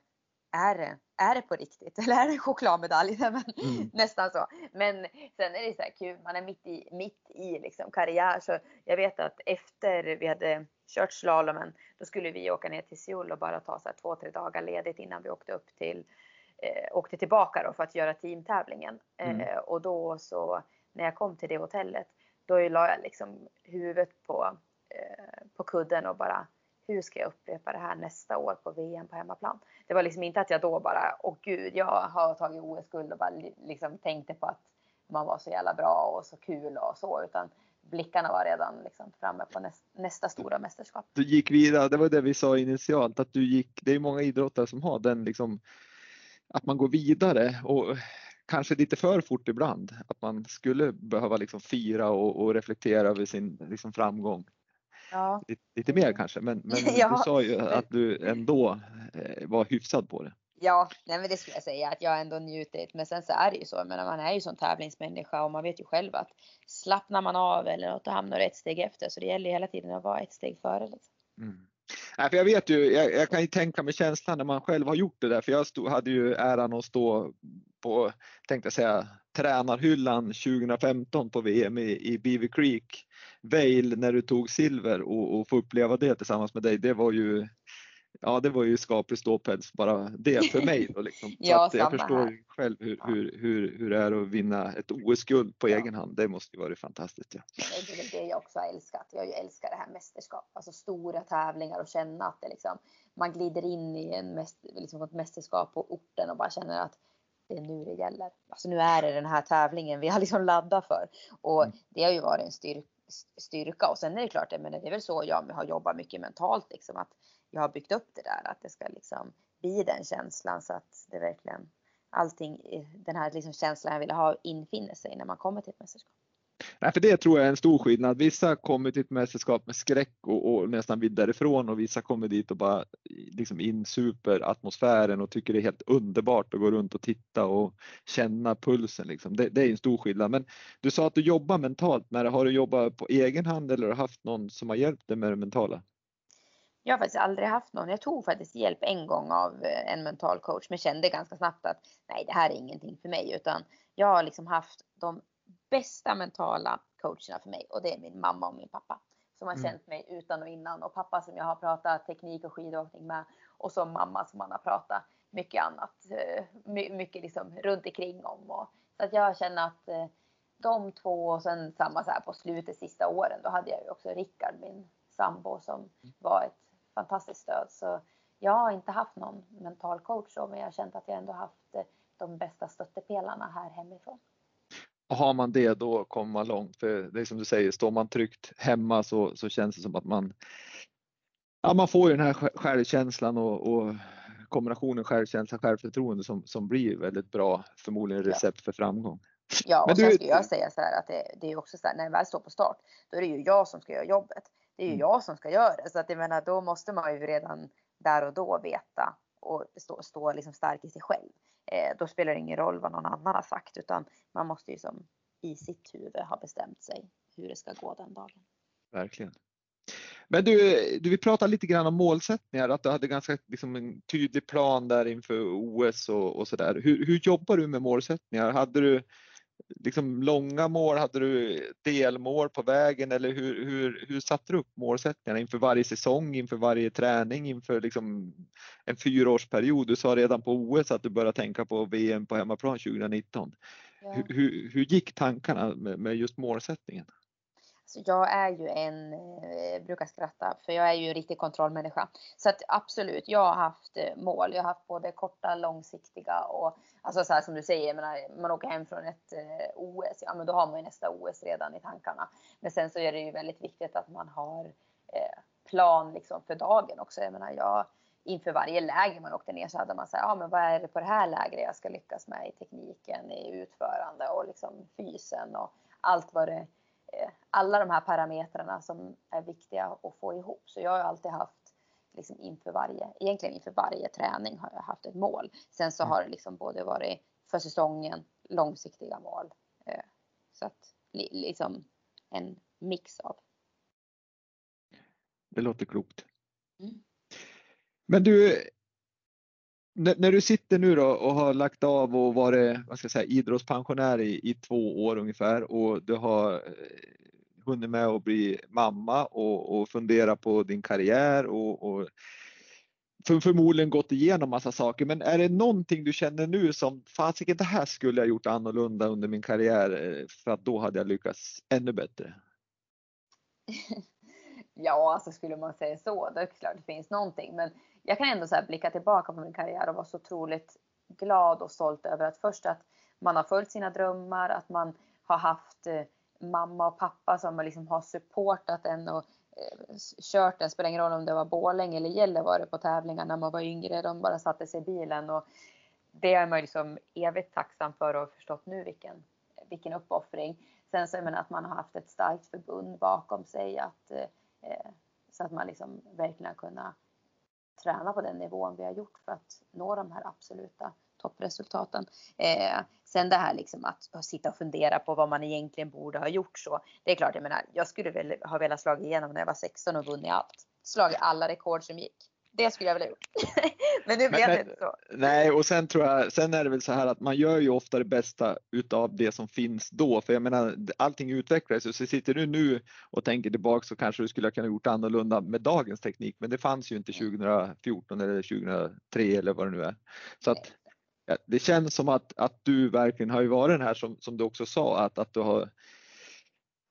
är det, är det på riktigt eller är det en chokladmedalj? Men, mm. Nästan så. Men sen är det så här kul, man är mitt i, mitt i liksom karriär. Så jag vet att efter vi hade kört slalomen, då skulle vi åka ner till Seoul och bara ta så två, tre dagar ledigt innan vi åkte upp till, eh, åkte tillbaka då för att göra teamtävlingen. Mm. Eh, och då så, när jag kom till det hotellet, då la jag liksom huvudet på, eh, på kudden och bara hur ska jag upprepa det här nästa år på VM på hemmaplan? Det var liksom inte att jag då bara, åh gud, jag har tagit OS-guld och bara liksom tänkte på att man var så jävla bra och så kul och så, utan blickarna var redan liksom framme på näst, nästa stora mästerskap. Du gick vidare, det var det vi sa initialt, att du gick, det är många idrottare som har den liksom, att man går vidare och kanske lite för fort ibland, att man skulle behöva liksom fira och, och reflektera över sin liksom framgång. Ja. Lite, lite mer kanske, men, men ja. du sa ju att du ändå eh, var hyfsad på det. Ja, nej men det skulle jag säga att jag ändå njutit. Men sen så är det ju så, men man är ju som tävlingsmänniska och man vet ju själv att slappnar man av eller något, då hamnar du ett steg efter. Så det gäller ju hela tiden att vara ett steg före. Liksom. Mm. Nej, för jag vet ju, jag, jag, kan ju tänka mig känslan när man själv har gjort det där, för jag stod, hade ju äran att stå på, tänkte jag säga, tränarhyllan 2015 på VM i, i Beaver Creek, Vail, när du tog silver och, och få uppleva det tillsammans med dig. Det var ju ja, det var ju skaplig ståpäls bara det för mig. Då, liksom. Så ja, att jag förstår här. själv hur, hur, hur, hur det är att vinna ett OS-guld på ja. egen hand. Det måste ju vara fantastiskt. Ja. Det är det jag också har älskat. Jag älskar det här mästerskap, alltså stora tävlingar och känna att det liksom, man glider in i en mäst, liksom ett mästerskap på orten och bara känner att det är nu det gäller. Alltså nu är det den här tävlingen vi har liksom laddat för. Och mm. det har ju varit en styrka styrka och sen är det klart, men det är väl så jag har jobbat mycket mentalt liksom att jag har byggt upp det där att det ska liksom bli den känslan så att det verkligen allting, den här liksom känslan jag vill ha infinner sig när man kommer till ett mästerskap. Nej, för det tror jag är en stor skillnad. Vissa kommer till ett mästerskap med skräck och, och nästan vill därifrån och vissa kommer dit och bara liksom insuper atmosfären och tycker det är helt underbart att gå runt och titta och känna pulsen. Liksom. Det, det, är en stor skillnad. Men du sa att du jobbar mentalt med det. Har du jobbat på egen hand eller har du haft någon som har hjälpt dig med det mentala? Jag har faktiskt aldrig haft någon. Jag tog faktiskt hjälp en gång av eh, en mental coach men kände ganska snabbt att nej, det här är ingenting för mig utan jag har liksom haft de bästa mentala coacherna för mig och det är min mamma och min pappa som har mm. känt mig utan och innan och pappa som jag har pratat teknik och skidåkning med och så mamma som man har pratat mycket annat, eh, mycket liksom runt omkring om. Och, så att jag känner att eh, de två och sen samma så här på slutet sista åren, då hade jag ju också Rickard, min sambo, som mm. var ett fantastiskt stöd. Så jag har inte haft någon mental coach så, men jag har känt att jag ändå haft eh, de bästa stöttepelarna här hemifrån. Och har man det då kommer man långt. För det är som du säger, står man tryggt hemma så, så känns det som att man, ja, man får ju den här självkänslan och, och kombinationen självkänsla självförtroende som, som blir väldigt bra, förmodligen recept ja. för framgång. Ja, och Men sen skulle jag säga så här att det, det är också så här, när jag väl står på start, då är det ju jag som ska göra jobbet. Det är ju mm. jag som ska göra det. Så att jag menar, då måste man ju redan där och då veta och stå, stå liksom stark i sig själv. Eh, då spelar det ingen roll vad någon annan har sagt utan man måste ju som i sitt huvud ha bestämt sig hur det ska gå den dagen. Verkligen. Men du, du vill prata lite grann om målsättningar, att du hade ganska liksom, en tydlig plan där inför OS och, och där. Hur, hur jobbar du med målsättningar? Hade du liksom långa mål? Hade du delmål på vägen eller hur, hur, hur satte du upp målsättningarna inför varje säsong, inför varje träning, inför liksom en fyraårsperiod? Du sa redan på OS att du började tänka på VM på hemmaplan 2019. Ja. Hur, hur, hur, gick tankarna med, med just målsättningen? Så jag är ju en, eh, brukar skratta, för jag är ju en riktig kontrollmänniska. Så att absolut, jag har haft eh, mål. Jag har haft både korta, långsiktiga och alltså så här som du säger, menar, man åker hem från ett eh, OS, ja men då har man ju nästa OS redan i tankarna. Men sen så är det ju väldigt viktigt att man har eh, plan liksom för dagen också. Jag menar, jag, inför varje läger man åkte ner så hade man sagt, ja men vad är det på det här lägret jag ska lyckas med i tekniken, i utförande och liksom fysen och allt vad det alla de här parametrarna som är viktiga att få ihop. Så jag har alltid haft liksom inför varje, egentligen inför varje träning har jag haft ett mål. Sen så mm. har det liksom både varit för säsongen, långsiktiga mål. Eh, så att liksom en mix av. Det låter klokt. Mm. Men du, när du sitter nu då och har lagt av och varit vad ska jag säga, idrottspensionär i, i två år ungefär och du har eh, hunnit med att bli mamma och, och fundera på din karriär och, och för, förmodligen gått igenom massa saker. Men är det någonting du känner nu som fasiken det här skulle jag gjort annorlunda under min karriär eh, för att då hade jag lyckats ännu bättre? Ja, alltså skulle man säga så, då är det klart det finns någonting. Men jag kan ändå så blicka tillbaka på min karriär och vara så otroligt glad och stolt över att först att man har följt sina drömmar, att man har haft eh, mamma och pappa som liksom har supportat en och eh, kört en. Spelar ingen roll om det var Borlänge eller Gällivare på tävlingar när man var yngre. De bara satte sig i bilen och det är man liksom evigt tacksam för och har förstått nu vilken, vilken uppoffring. Sen så jag menar att man har haft ett starkt förbund bakom sig att Eh, Eh, så att man liksom verkligen kunnat träna på den nivån vi har gjort för att nå de här absoluta toppresultaten. Eh, sen det här liksom att sitta och fundera på vad man egentligen borde ha gjort så. Det är klart, jag menar, jag skulle väl ha velat slagit igenom när jag var 16 och vunnit allt. Slagit alla rekord som gick. Det skulle jag vilja gjort. men nu blev det inte så. Nej, och sen tror jag, sen är det väl så här att man gör ju ofta det bästa utav det som finns då. För jag menar, allting utvecklas så sitter du nu och tänker tillbaka så kanske du skulle ha kunnat gjort annorlunda med dagens teknik. Men det fanns ju inte 2014 eller 2003 eller vad det nu är. Så att det känns som att, att du verkligen har ju varit den här som, som du också sa att, att du har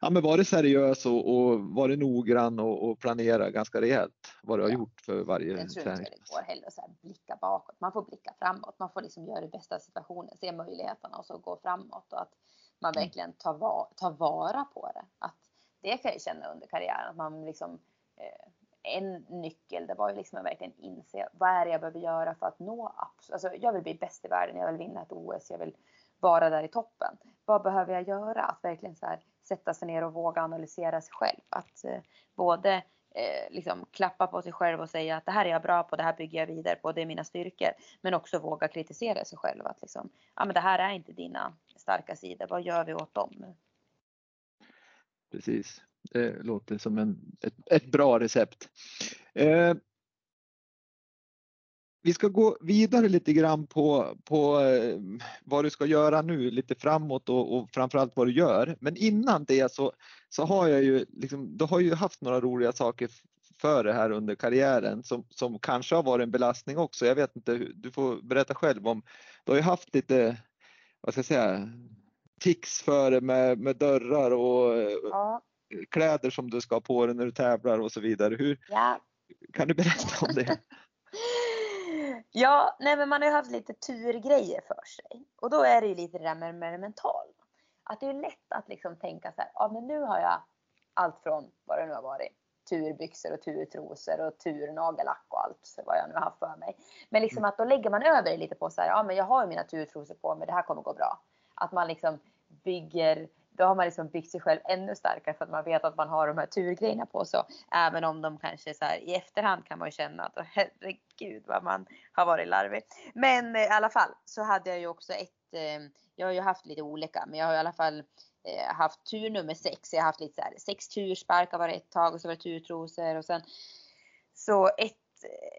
ja, men varit seriös och, och varit noggrann och, och planera ganska rejält vad du har ja. gjort för varje Jag tror inte det går heller att blicka bakåt. Man får blicka framåt. Man får liksom göra det bästa situationen, se möjligheterna och så gå framåt och att man mm. verkligen tar, va tar vara på det. Att det kan jag känna under karriären att man liksom eh, en nyckel det var ju liksom att verkligen inse vad är det jag behöver göra för att nå alltså jag vill bli bäst i världen, jag vill vinna ett OS, jag vill vara där i toppen. Vad behöver jag göra? Att verkligen så här, sätta sig ner och våga analysera sig själv. Att eh, både eh, liksom klappa på sig själv och säga att det här är jag bra på, det här bygger jag vidare på, det är mina styrkor. Men också våga kritisera sig själv. Att liksom, ja men det här är inte dina starka sidor, vad gör vi åt dem? Precis, det låter som en, ett, ett bra recept. Eh, vi ska gå vidare lite grann på, på eh, vad du ska göra nu lite framåt och, och framförallt vad du gör. Men innan det så, så har jag ju, liksom, du har ju haft några roliga saker för det här under karriären som, som kanske har varit en belastning också. Jag vet inte, du får berätta själv om, du har ju haft lite, vad ska jag säga, tics för det med, med dörrar och ja. kläder som du ska ha på dig när du tävlar och så vidare. Hur, ja. Kan du berätta om det? Ja, nej men man har ju haft lite turgrejer för sig. Och då är det ju lite det där med, med det mentala. Att det är lätt att liksom tänka så här, ja men nu har jag allt från vad det nu har varit. Turbyxor och turtrosor och turnagellack och allt vad jag nu har haft för mig. Men liksom mm. att då lägger man över det lite på så här, ja men jag har ju mina turtrosor på mig, det här kommer gå bra. Att man liksom bygger då har man liksom byggt sig själv ännu starkare för att man vet att man har de här turgrejerna på sig. Även om de kanske så här, i efterhand kan man ju känna att herregud vad man har varit larvig. Men eh, i alla fall så hade jag ju också ett, eh, jag har ju haft lite olika, men jag har i alla fall eh, haft tur nummer sex. Jag har haft lite så här, sex tursparkar var det ett tag och så var det turtrosor och sen så ett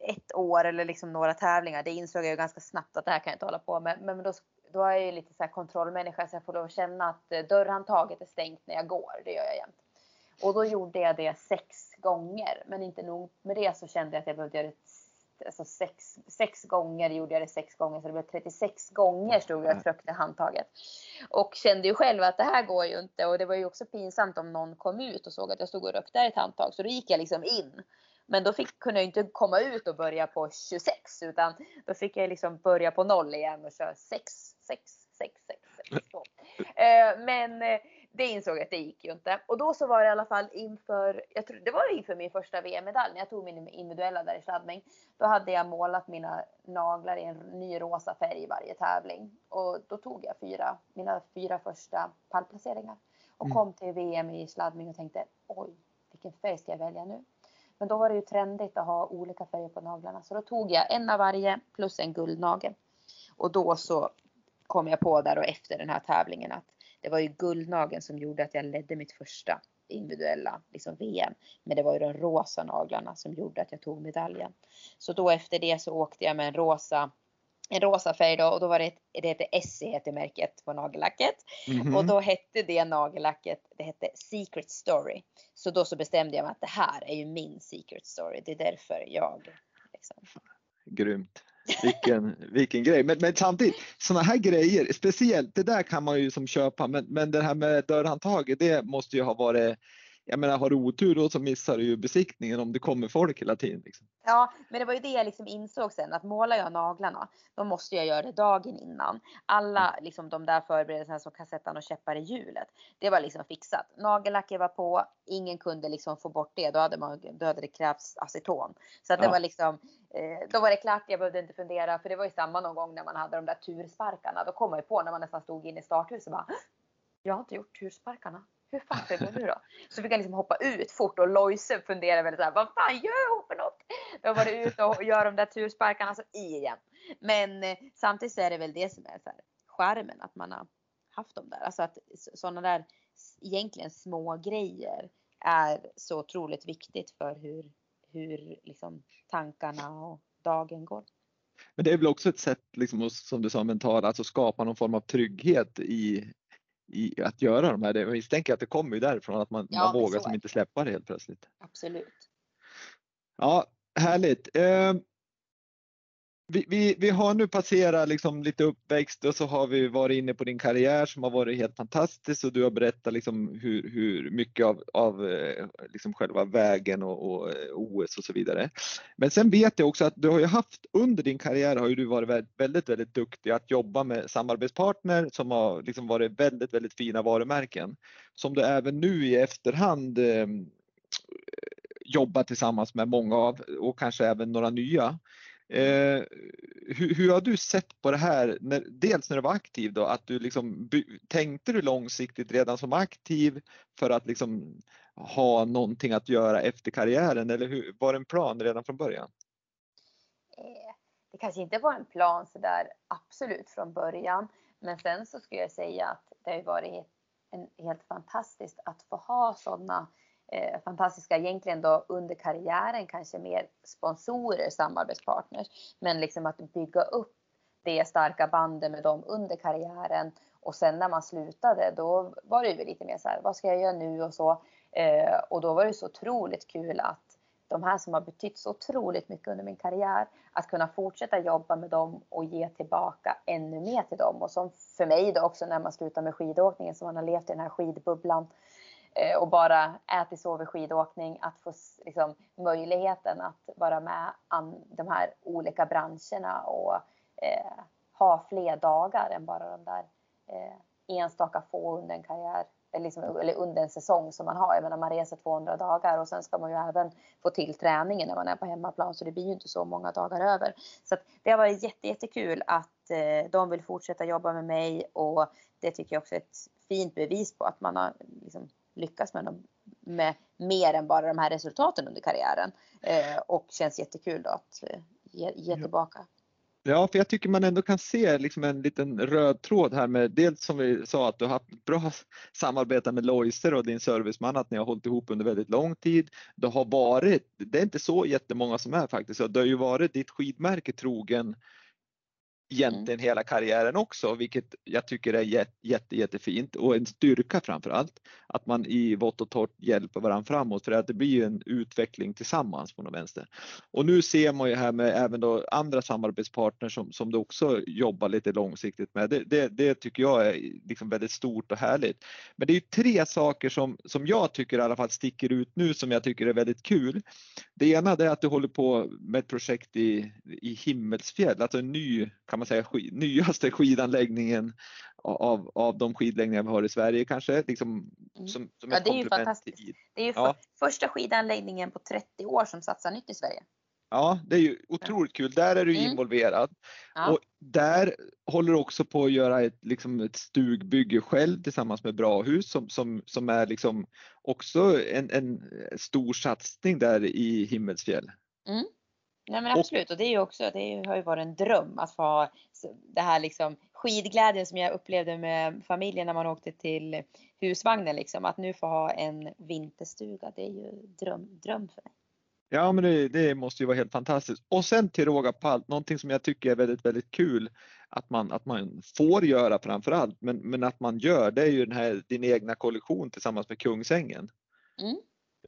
ett år eller liksom några tävlingar. Det insåg jag ju ganska snabbt att det här kan jag inte hålla på med. Men då då är jag ju lite så här kontrollmänniska så jag får lov att känna att eh, dörrhandtaget är stängt när jag går. Det gör jag jämt. Och då gjorde jag det sex gånger. Men inte nog med det så kände jag att jag behövde göra det alltså sex, sex gånger gjorde jag det sex gånger så det blev 36 gånger stod jag och tryckte handtaget. Och kände ju själv att det här går ju inte och det var ju också pinsamt om någon kom ut och såg att jag stod och rökte ett handtag så då gick jag liksom in. Men då fick, kunde jag inte komma ut och börja på 26 utan då fick jag liksom börja på noll igen och köra 6 sex, sex, sex, sex. Så. Eh, men eh, det insåg jag att det gick ju inte. Och då så var det i alla fall inför, jag tror det var inför min första VM-medalj när jag tog min individuella där i sladdning. Då hade jag målat mina naglar i en ny rosa färg i varje tävling. Och då tog jag fyra, mina fyra första pallplaceringar. Och mm. kom till VM i sladdning och tänkte oj, vilken färg ska jag välja nu? Men då var det ju trendigt att ha olika färger på naglarna. Så då tog jag en av varje plus en guldnagel. Och då så kom jag på där och efter den här tävlingen att det var ju guldnageln som gjorde att jag ledde mitt första individuella liksom VM. Men det var ju de rosa naglarna som gjorde att jag tog medaljen. Så då efter det så åkte jag med en rosa en rosa färg då och då var det, det hette Essie heter märket på nagellacket. Mm -hmm. Och då hette det nagellacket, det hette Secret Story. Så då så bestämde jag mig att det här är ju min Secret Story. Det är därför jag liksom. Grymt. Vilken, vilken grej. Men, men samtidigt, sådana här grejer, speciellt det där kan man ju som köpa, men, men det här med dörrhandtaget, det måste ju ha varit jag menar har du otur då så missar du ju besiktningen om det kommer folk hela tiden. Liksom. Ja, men det var ju det jag liksom insåg sen att målar jag naglarna då måste jag göra det dagen innan. Alla mm. liksom de där förberedelserna som kan sätta några käppar i hjulet. Det var liksom fixat. Nagellacket var på, ingen kunde liksom få bort det. Då hade, man, då hade det krävts aceton. Så att det var liksom, eh, då var det klart. Jag behövde inte fundera för det var ju samma någon gång när man hade de där tursparkarna. Då kom man ju på när man nästan stod inne i starthuset bara jag har inte gjort tursparkarna hur fan ska det gå nu då? Så fick jag liksom hoppa ut fort och Lojse funderade väldigt såhär, vad fan gör hon för något? Då var det ut och gör de där tursparkarna så i igen. Men eh, samtidigt så är det väl det som är så här, skärmen att man har haft dem där. Alltså att sådana där egentligen små grejer är så otroligt viktigt för hur, hur liksom, tankarna och dagen går. Men det är väl också ett sätt, liksom, som du sa mentalt, alltså skapa någon form av trygghet i, i att göra de här. Jag misstänker att det kommer ju därifrån, att man, ja, man vågar som inte släppa det helt plötsligt. Absolut. Ja, härligt. Vi, vi, vi, har nu passerat liksom lite uppväxt och så har vi varit inne på din karriär som har varit helt fantastisk och du har berättat liksom hur, hur mycket av, av eh, liksom själva vägen och, och, eh, OS och så vidare. Men sen vet jag också att du har ju haft under din karriär har ju du varit väldigt, väldigt duktig att jobba med samarbetspartner som har liksom varit väldigt, väldigt fina varumärken som du även nu i efterhand eh, jobbar tillsammans med många av och kanske även några nya. Eh, hur, hur, har du sett på det här, när, dels när du var aktiv då, att du liksom, tänkte du långsiktigt redan som aktiv för att liksom ha någonting att göra efter karriären eller hur, var det en plan redan från början? Eh, det kanske inte var en plan sådär absolut från början, men sen så skulle jag säga att det har varit en, helt fantastiskt att få ha sådana eh, fantastiska egentligen då under karriären kanske mer sponsorer, samarbetspartners. Men liksom att bygga upp det starka bandet med dem under karriären och sen när man slutade då var det ju lite mer så här, vad ska jag göra nu och så. Eh, och då var det så otroligt kul att de här som har betytt så otroligt mycket under min karriär, att kunna fortsätta jobba med dem och ge tillbaka ännu mer till dem. Och som för mig då också när man slutar med skidåkningen, som man har levt i den här skidbubblan Eh, Eh, och bara ätit, sovit, skidåkning, att få liksom, möjligheten att vara med an, de här olika branscherna och eh, ha fler dagar än bara de där eh, enstaka få under en karriär eller, liksom, eller under en säsong som man har. Jag menar man reser 200 dagar och sen ska man ju även få till träningen när man är på hemmaplan så det blir ju inte så många dagar över. Så det har varit jätte, jättekul att eh, de vill fortsätta jobba med mig och det tycker jag också är ett fint bevis på att man har liksom, lyckas med, dem, med mer än bara de här resultaten under karriären. Eh, och känns jättekul då att eh, ge, ge tillbaka. Ja, för jag tycker man ändå kan se liksom en liten röd tråd här med dels som vi sa att du har haft bra samarbete med Loiser och din serviceman, att ni har hållit ihop under väldigt lång tid. Det har varit, det är inte så jättemånga som är faktiskt, det har ju varit ditt skidmärke trogen Mm. egentligen hela karriären också, vilket jag tycker är jätte, jättefint och en styrka framför allt. Att man i vått och torrt hjälper varandra framåt för att det blir ju en utveckling tillsammans på något vänster. Och nu ser man ju här med även då andra samarbetspartners som, som du också jobbar lite långsiktigt med. Det, det, det tycker jag är liksom väldigt stort och härligt. Men det är ju tre saker som, som jag tycker i alla fall sticker ut nu som jag tycker är väldigt kul. Det ena är att du håller på med ett projekt i, i Himmelsfjäll, alltså en ny kan man säga, skid, nyaste skidanläggningen av, av de skidläggningar vi har i Sverige kanske. Liksom, mm. som, som ja, det är ju fantastiskt. Det är ju ja. för, första skidanläggningen på 30 år som satsar nytt i Sverige. Ja, det är ju otroligt kul. Där är du mm. involverad. Ja. Och där håller du också på att göra ett, liksom ett stugbygge själv tillsammans med Brahus som, som, som är liksom också en, en stor satsning där i Himmelsfjäll. Mm. Nej men absolut och det är ju också, det har ju varit en dröm att få ha det här liksom skidglädjen som jag upplevde med familjen när man åkte till husvagnen liksom. Att nu få ha en vinterstuga, det är ju dröm, dröm för mig. Ja men det, det, måste ju vara helt fantastiskt. Och sen till råga på allt, någonting som jag tycker är väldigt, väldigt kul att man, att man får göra framför allt, men, men att man gör, det är ju den här din egna kollektion tillsammans med Kungsängen. Mm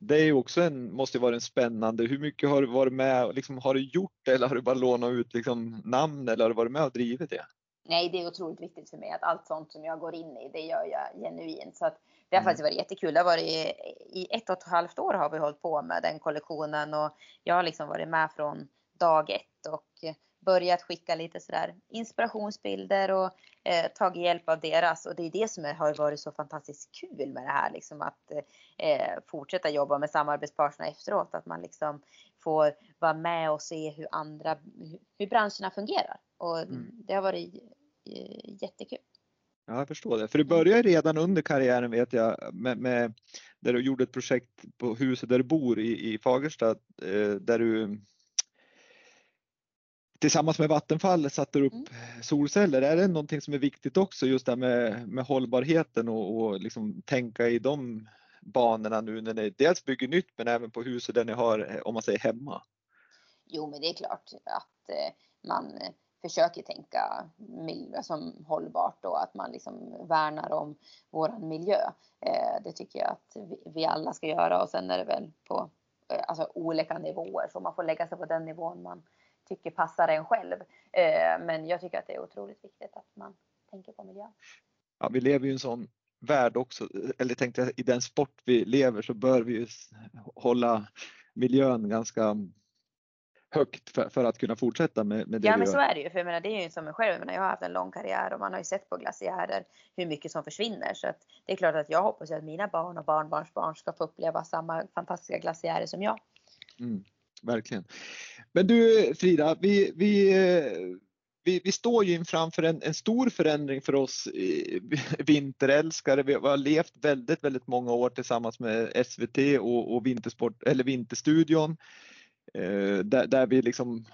det är ju också en, måste vara en spännande, hur mycket har du varit med, liksom, har du gjort det eller har du bara lånat ut liksom, namn eller har du varit med och drivit det? Nej, det är otroligt viktigt för mig att allt sånt som jag går in i, det gör jag genuint. Så att det har mm. faktiskt varit jättekul. Det har varit i, i ett och ett halvt år har vi hållit på med den kollektionen och jag har liksom varit med från dag ett och börjat skicka lite sådär inspirationsbilder och eh, tagit hjälp av deras. Och det är det som har varit så fantastiskt kul med det här, liksom att eh, fortsätta jobba med samarbetspartnerna efteråt. Att man liksom får vara med och se hur andra, hur branscherna fungerar. Och mm. det har varit eh, jättekul. Ja, jag förstår det. För det började redan under karriären vet jag med, med där du gjorde ett projekt på huset där du bor i, i Fagersta eh, där du tillsammans med Vattenfall satte upp mm. solceller. Är det någonting som är viktigt också just det här med, med hållbarheten och, och liksom tänka i de banorna nu när ni dels bygger nytt men även på huset där ni har, om man säger hemma? Jo, men det är klart att eh, man försöker tänka miljö som hållbart och att man liksom värnar om våran miljö. Eh, det tycker jag att vi alla ska göra och sen är det väl på eh, alltså, olika nivåer så man får lägga sig på den nivån man tycker passar en själv. Eh, men jag tycker att det är otroligt viktigt att man tänker på miljön. Ja, vi lever ju i en sån värld också, eller tänkte jag, i den sport vi lever så bör vi ju hålla miljön ganska högt för, för, att kunna fortsätta med, med det Ja men så är det ju, för jag menar, det är ju som mig själv, jag, menar, jag har haft en lång karriär och man har ju sett på glaciärer hur mycket som försvinner så att det är klart att jag hoppas att mina barn och barnbarnsbarn ska få uppleva samma fantastiska glaciärer som jag. Mm, verkligen. Men du Frida, vi, vi eh, vi, vi, står ju inför en, en, stor förändring för oss vinterälskare. Vi har levt väldigt, väldigt många år tillsammans med SVT och, och Vintersport, eller Vinterstudion. Eh, där, där, vi liksom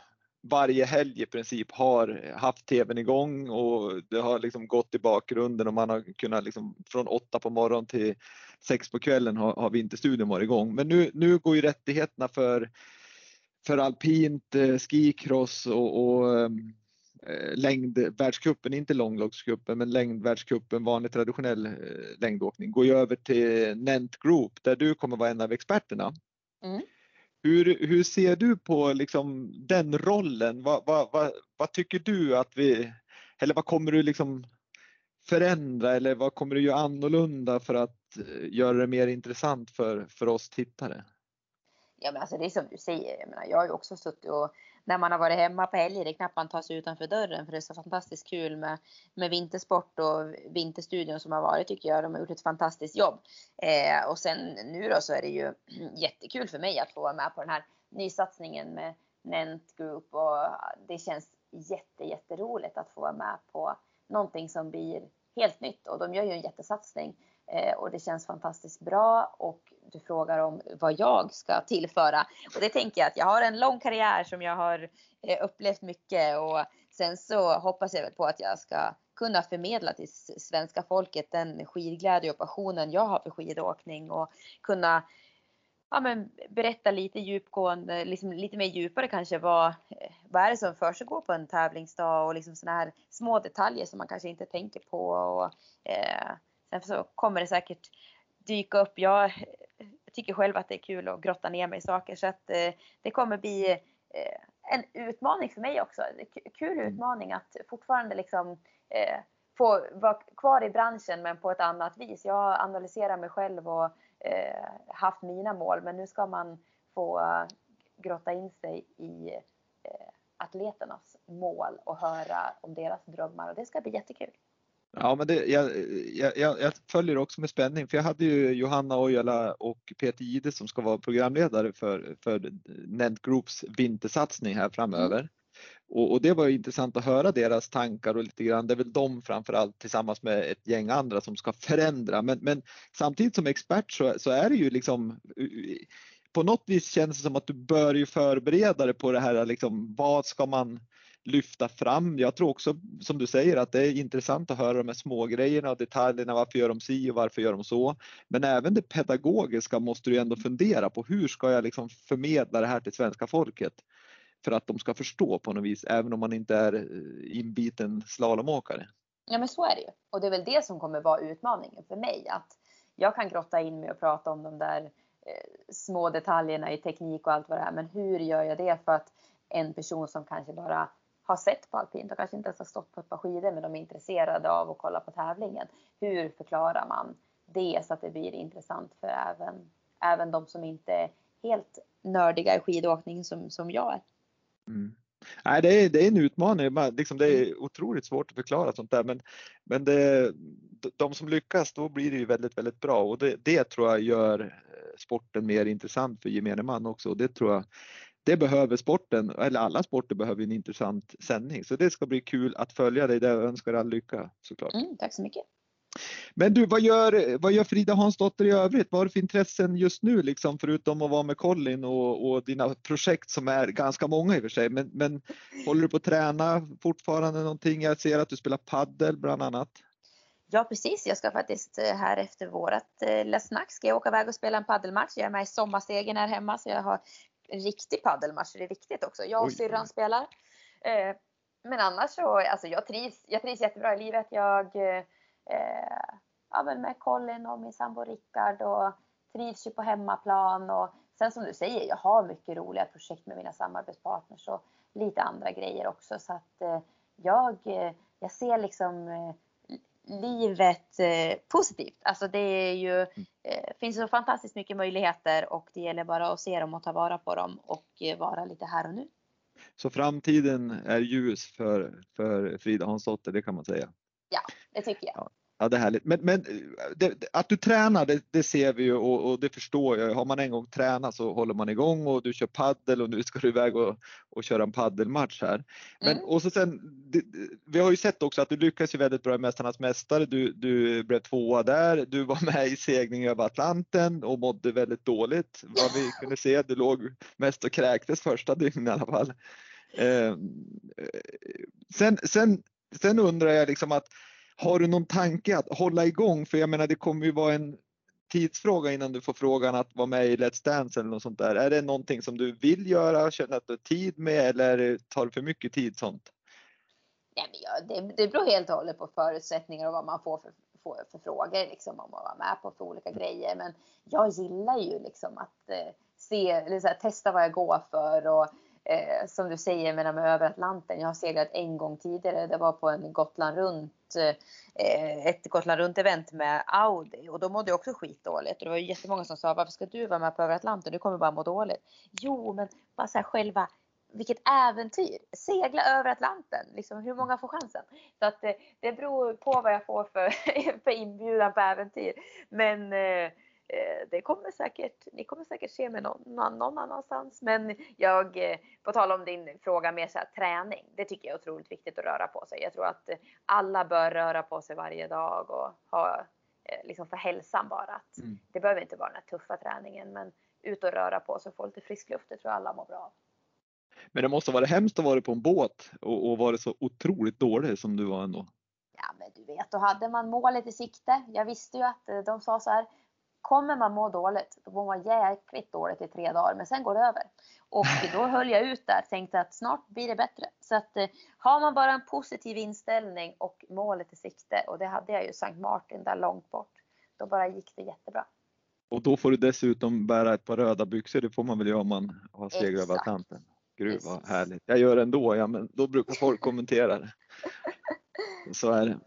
varje helg i princip har haft tvn igång och det har liksom gått i bakgrunden och man har kunnat liksom från åtta på morgonen till sex på kvällen har, har Vinterstudion varit igång. Men nu, nu går ju rättigheterna för, för alpint, eh, skicross och, och eh, längdvärldscupen, inte långloppscupen, men längdvärldscupen, vanlig traditionell eh, längdåkning, går ju över till Nent Group där du kommer vara en av experterna. Mm. Hur, hur ser du på liksom den rollen? Vad, vad, vad, vad, tycker du att vi, eller vad kommer du liksom förändra eller vad kommer du göra annorlunda för att göra det mer intressant för, för oss tittare? Ja men alltså det är som du säger, jag, menar, jag har ju också suttit och när man har varit hemma på helger, det är knappt man tar sig utanför dörren för det är så fantastiskt kul med, med vintersport och vinterstudion som har varit tycker jag. De har gjort ett fantastiskt jobb. Eh, och sen nu då så är det ju jättekul för mig att få vara med på den här nysatsningen med Nent Group och det känns jätte, jätteroligt att få vara med på någonting som blir helt nytt och de gör ju en jättesatsning. Eh, och det känns fantastiskt bra och du frågar om vad jag ska tillföra. Och det tänker jag att jag har en lång karriär som jag har eh, upplevt mycket och sen så hoppas jag väl på att jag ska kunna förmedla till svenska folket den skidglädje och passionen jag har för skidåkning och kunna ja, men berätta lite djupgående, liksom lite mer djupare kanske vad, eh, vad är det som försiggår på en tävlingsdag och liksom sådana här små detaljer som man kanske inte tänker på. Och, eh, Sen så kommer det säkert dyka upp. Jag tycker själv att det är kul att grotta ner mig i saker så att eh, det kommer bli eh, en utmaning för mig också. Kul mm. utmaning att fortfarande liksom eh, få vara kvar i branschen men på ett annat vis. Jag analyserar mig själv och haft mina mål men nu ska man få grotta in sig i atleternas mål och höra om deras drömmar och det ska bli jättekul. Ja, men det, jag, jag, jag, följer också med spänning för jag hade ju Johanna Ojala och Peter Gide som ska vara programledare för, för Nent Groups vintersatsning här framöver. Mm. Och, och, det var intressant att höra deras tankar och lite grann, det är väl de framförallt tillsammans med ett gäng andra som ska förändra. Men, men samtidigt som expert så, så är det ju liksom på något vis känns det som att du bör ju förbereda dig på det här liksom, vad ska man lyfta fram. Jag tror också som du säger att det är intressant att höra de här små grejerna och detaljerna. Varför gör de si och varför gör de så? Men även det pedagogiska måste du ändå fundera på. Hur ska jag liksom förmedla det här till svenska folket? För att de ska förstå på något vis, även om man inte är eh, inbiten slalomåkare. Ja men så är det ju. Och det är väl det som kommer vara utmaningen för mig. Att jag kan grotta in mig och prata om de där eh, små detaljerna i teknik och allt vad det är. Men hur gör jag det för att en person som kanske bara har sett på alpint och kanske inte ens har stått på ett par skidor men de är intresserade av att kolla på tävlingen. Hur förklarar man det så att det blir intressant för även, även de som inte är helt nördiga i skidåkning som, som jag är. Mm. Nej, det är, det är en utmaning. Liksom det är otroligt svårt att förklara sånt där men, men det, de som lyckas då blir det ju väldigt, väldigt bra och det, det tror jag gör sporten mer intressant för gemene man också och det tror jag det behöver sporten, eller alla sporter behöver en intressant sändning. Så det ska bli kul att följa dig där jag önskar all lycka såklart. Mm, tack så mycket. Men du, vad gör, vad gör Frida Hansdotter i övrigt? Vad har du för intressen just nu, liksom, förutom att vara med Colin och, och dina projekt som är ganska många i och för sig. Men, men håller du på att träna fortfarande någonting? Jag ser att du spelar paddel bland annat. Ja precis, jag ska faktiskt eh, här efter vårat eh, lilla snack ska jag åka iväg och spela en paddelmatch. Jag är med i sommarstegen här hemma så jag har en riktig paddelmatch. Det är viktigt också. Jag och syrran spelar. Eh, men annars så, alltså jag trivs, jag trivs jättebra i livet. Jag, eh, ja men med Colin och min sambo Rickard och trivs ju på hemmaplan och sen som du säger, jag har mycket roliga projekt med mina samarbetspartners och lite andra grejer också så att eh, jag, jag ser liksom livet eh, positivt. Alltså det är ju, mm. eh, finns så fantastiskt mycket möjligheter och det gäller bara att se dem och ta vara på dem och eh, vara lite här och nu. Så framtiden är ljus för, för Frida Hansdotter, det kan man säga? Ja, det tycker jag. Ja. Ja, det är härligt. Men, men det, att du tränar, det, det ser vi ju och, och, det förstår jag. Har man en gång tränat så håller man igång och du kör paddel och nu ska du iväg och, och köra en paddelmatch här. Men, mm. och så sen, det, vi har ju sett också att du lyckas ju väldigt bra i Mästarnas Mästare. Du, du blev tvåa där. Du var med i segling över Atlanten och mådde väldigt dåligt vad vi kunde se. Du låg mest och kräktes första dygnet i alla fall. Eh, sen, sen, sen undrar jag liksom att har du någon tanke att hålla igång? För jag menar, det kommer ju vara en tidsfråga innan du får frågan att vara med i Let's Dance eller något sånt där. Är det någonting som du vill göra, känner att du har tid med eller tar det för mycket tid sånt? Nej, men ja, det, det beror helt och hållet på förutsättningar och vad man får för, får för frågor, liksom, om man vara med på för olika grejer. Men jag gillar ju liksom att eh, se, eller så här, testa vad jag går för och eh, som du säger, menar med över Atlanten. Jag har seglat en gång tidigare. Det var på en Gotland runt, eh, ett Gotland runt event med Audi och då mådde jag också skitdåligt. Och det var jättemånga som sa, varför ska du vara med på över Atlanten? Du kommer bara må dåligt. Jo, men bara så här själva vilket äventyr! Segla över Atlanten, liksom, hur många får chansen? Så att eh, det beror på vad jag får för, för inbjudan på äventyr. Men Eh, det kommer säkert, ni kommer säkert se mig någon, någon annanstans. Men jag, eh, på tal om din fråga med så här, träning. Det tycker jag är otroligt viktigt att röra på sig. Jag tror att alla bör röra på sig varje dag och ha eh, liksom för hälsan bara. Att mm. Det behöver inte vara den här tuffa träningen men ut och röra på sig och få lite frisk luft. Det tror jag alla mår bra av. Men det måste vara hemskt att vara på en båt och, och vara så otroligt dålig som du var ändå. Ja men du vet, då hade man målet i sikte. Jag visste ju att de sa så här Kommer man må dåligt, då mår man jäkligt dåligt i tre dagar, men sen går det över. Och då höll jag ut där, tänkte att snart blir det bättre. Så att eh, har man bara en positiv inställning och målet i sikte, och det hade jag ju Sankt Martin där långt bort, då bara gick det jättebra. Och då får du dessutom bära ett par röda byxor, det får man väl göra om man har seglat över Atlanten. Gud vad härligt. Jag gör det ändå, ja, men då brukar folk kommentera det. Så är det.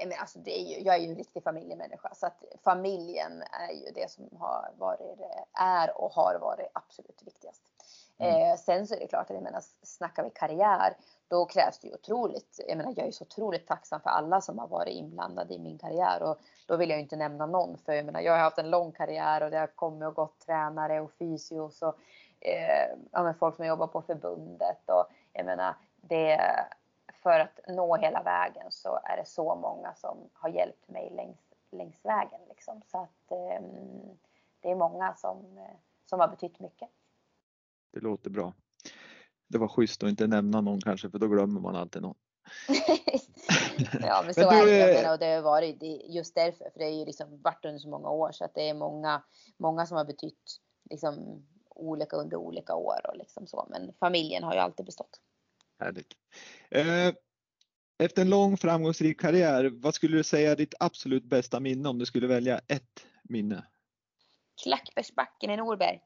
Nej, men alltså det är ju, jag är ju en riktig familjemänniska så att familjen är ju det som har varit, är och har varit absolut viktigast. Mm. Eh, sen så är det klart att jag menar, snackar vi karriär då krävs det ju otroligt. Jag menar, jag är så otroligt tacksam för alla som har varit inblandade i min karriär och då vill jag inte nämna någon för jag menar, jag har haft en lång karriär och det har kommit och gått tränare och fysios och eh, ja, folk som jobbar på förbundet och jag menar, det för att nå hela vägen så är det så många som har hjälpt mig längs, längs vägen. Liksom. Så att eh, det är många som, eh, som har betytt mycket. Det låter bra. Det var schysst att inte nämna någon kanske för då glömmer man alltid någon. ja men så men du, är det. Menar, och det har varit just därför. För det är ju liksom varit under så många år så att det är många, många som har betytt liksom olika under olika år och liksom så. Men familjen har ju alltid bestått. Härligt. Eh, efter en lång framgångsrik karriär, vad skulle du säga är ditt absolut bästa minne om du skulle välja ett minne? Klackbergsbacken i Norberg.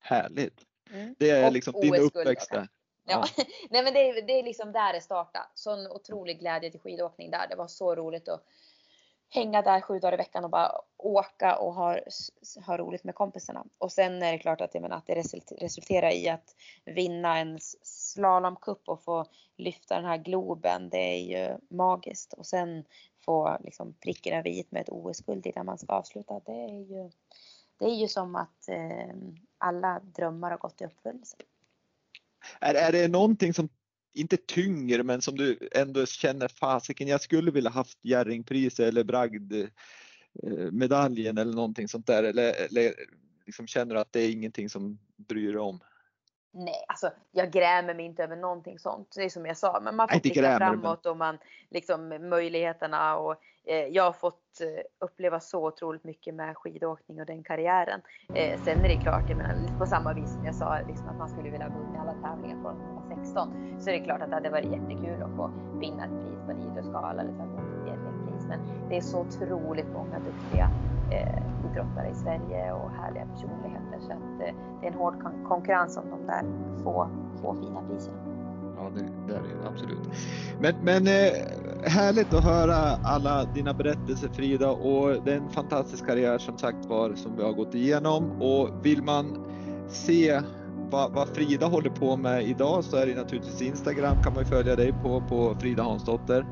Härligt. Mm. Det är liksom din uppväxt där. Ja. ja. Nej men det är, det är liksom där det startade. Sån otrolig glädje till skidåkning där. Det var så roligt att hänga där sju dagar i veckan och bara åka och ha, ha roligt med kompisarna. Och sen är det klart att, jag menar, att det resulterar i att vinna en slalomcup och få lyfta den här globen. Det är ju magiskt. Och sen få liksom pricken över i med ett OS-guld innan man ska avsluta. Det är ju, det är ju som att eh, alla drömmar har gått i uppfyllelse. Är, är det någonting som inte tynger men som du ändå känner fasiken jag skulle vilja haft Jerringpriset eller bragdmedaljen eh, eller någonting sånt där eller, eller liksom känner du att det är ingenting som bryr dig om? Nej, alltså jag grämer mig inte över någonting sånt. Det är som jag sa, men man får grämer, framåt och man liksom möjligheterna och eh, jag har fått eh, uppleva så otroligt mycket med skidåkning och den karriären. Eh, sen är det klart, jag menar på samma vis som jag sa liksom att man skulle vilja vunnit alla tävlingar från man var 16 så är det klart att det hade varit jättekul att få vinna ett pris på en idrottsgala eller ett pris. Men det är så otroligt många duktiga eh, idrottare i Sverige och härliga personligheter. Så att eh, det är en hård kon konkurrens om de där få, få fina priserna. Ja, det, det är det absolut. Men, men eh, härligt att höra alla dina berättelser Frida och det är en fantastisk karriär som sagt var som vi har gått igenom och vill man se vad, vad, Frida håller på med idag så är det naturligtvis Instagram kan man följa dig på, på Frida Hansdotter.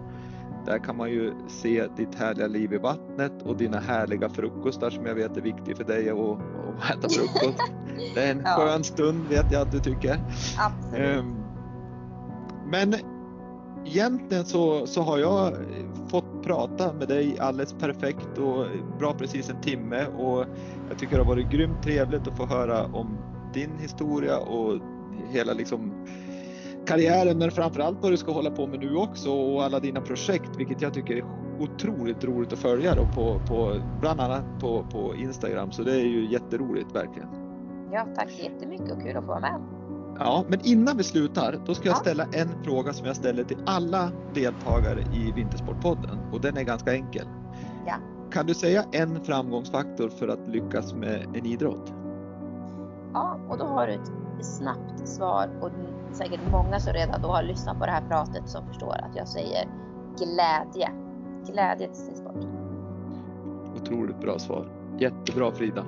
Där kan man ju se ditt härliga liv i vattnet och dina härliga frukostar som jag vet är viktigt för dig att, att äta frukost. Det är en ja. skön stund vet jag att du tycker. Absolut. Um, men egentligen så, så har jag fått prata med dig alldeles perfekt och bra precis en timme och jag tycker det har varit grymt trevligt att få höra om din historia och hela liksom karriären men framförallt vad du ska hålla på med nu också och alla dina projekt vilket jag tycker är otroligt roligt att följa då på, på bland annat på, på Instagram så det är ju jätteroligt verkligen. Ja tack så jättemycket och kul att få vara med. Ja, men innan vi slutar, då ska jag ställa en fråga som jag ställer till alla deltagare i Vintersportpodden och den är ganska enkel. Ja. Kan du säga en framgångsfaktor för att lyckas med en idrott? Ja, och då har du ett snabbt svar och säkert många som redan då har lyssnat på det här pratet som förstår att jag säger glädje. Glädje till sin sport. Otroligt bra svar. Jättebra Frida.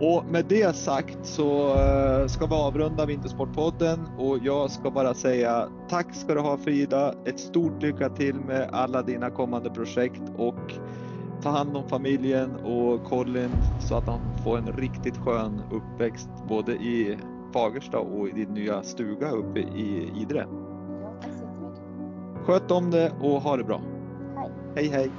Och med det sagt så eh, ska vi avrunda Vintersportpodden och jag ska bara säga tack ska du ha Frida. Ett stort lycka till med alla dina kommande projekt och ta hand om familjen och Colin så att han får en riktigt skön uppväxt både i Fagersta och i din nya stuga uppe i Idre. Ja, tack så jättemycket. Sköt om det och ha det bra. Hej. Hej hej.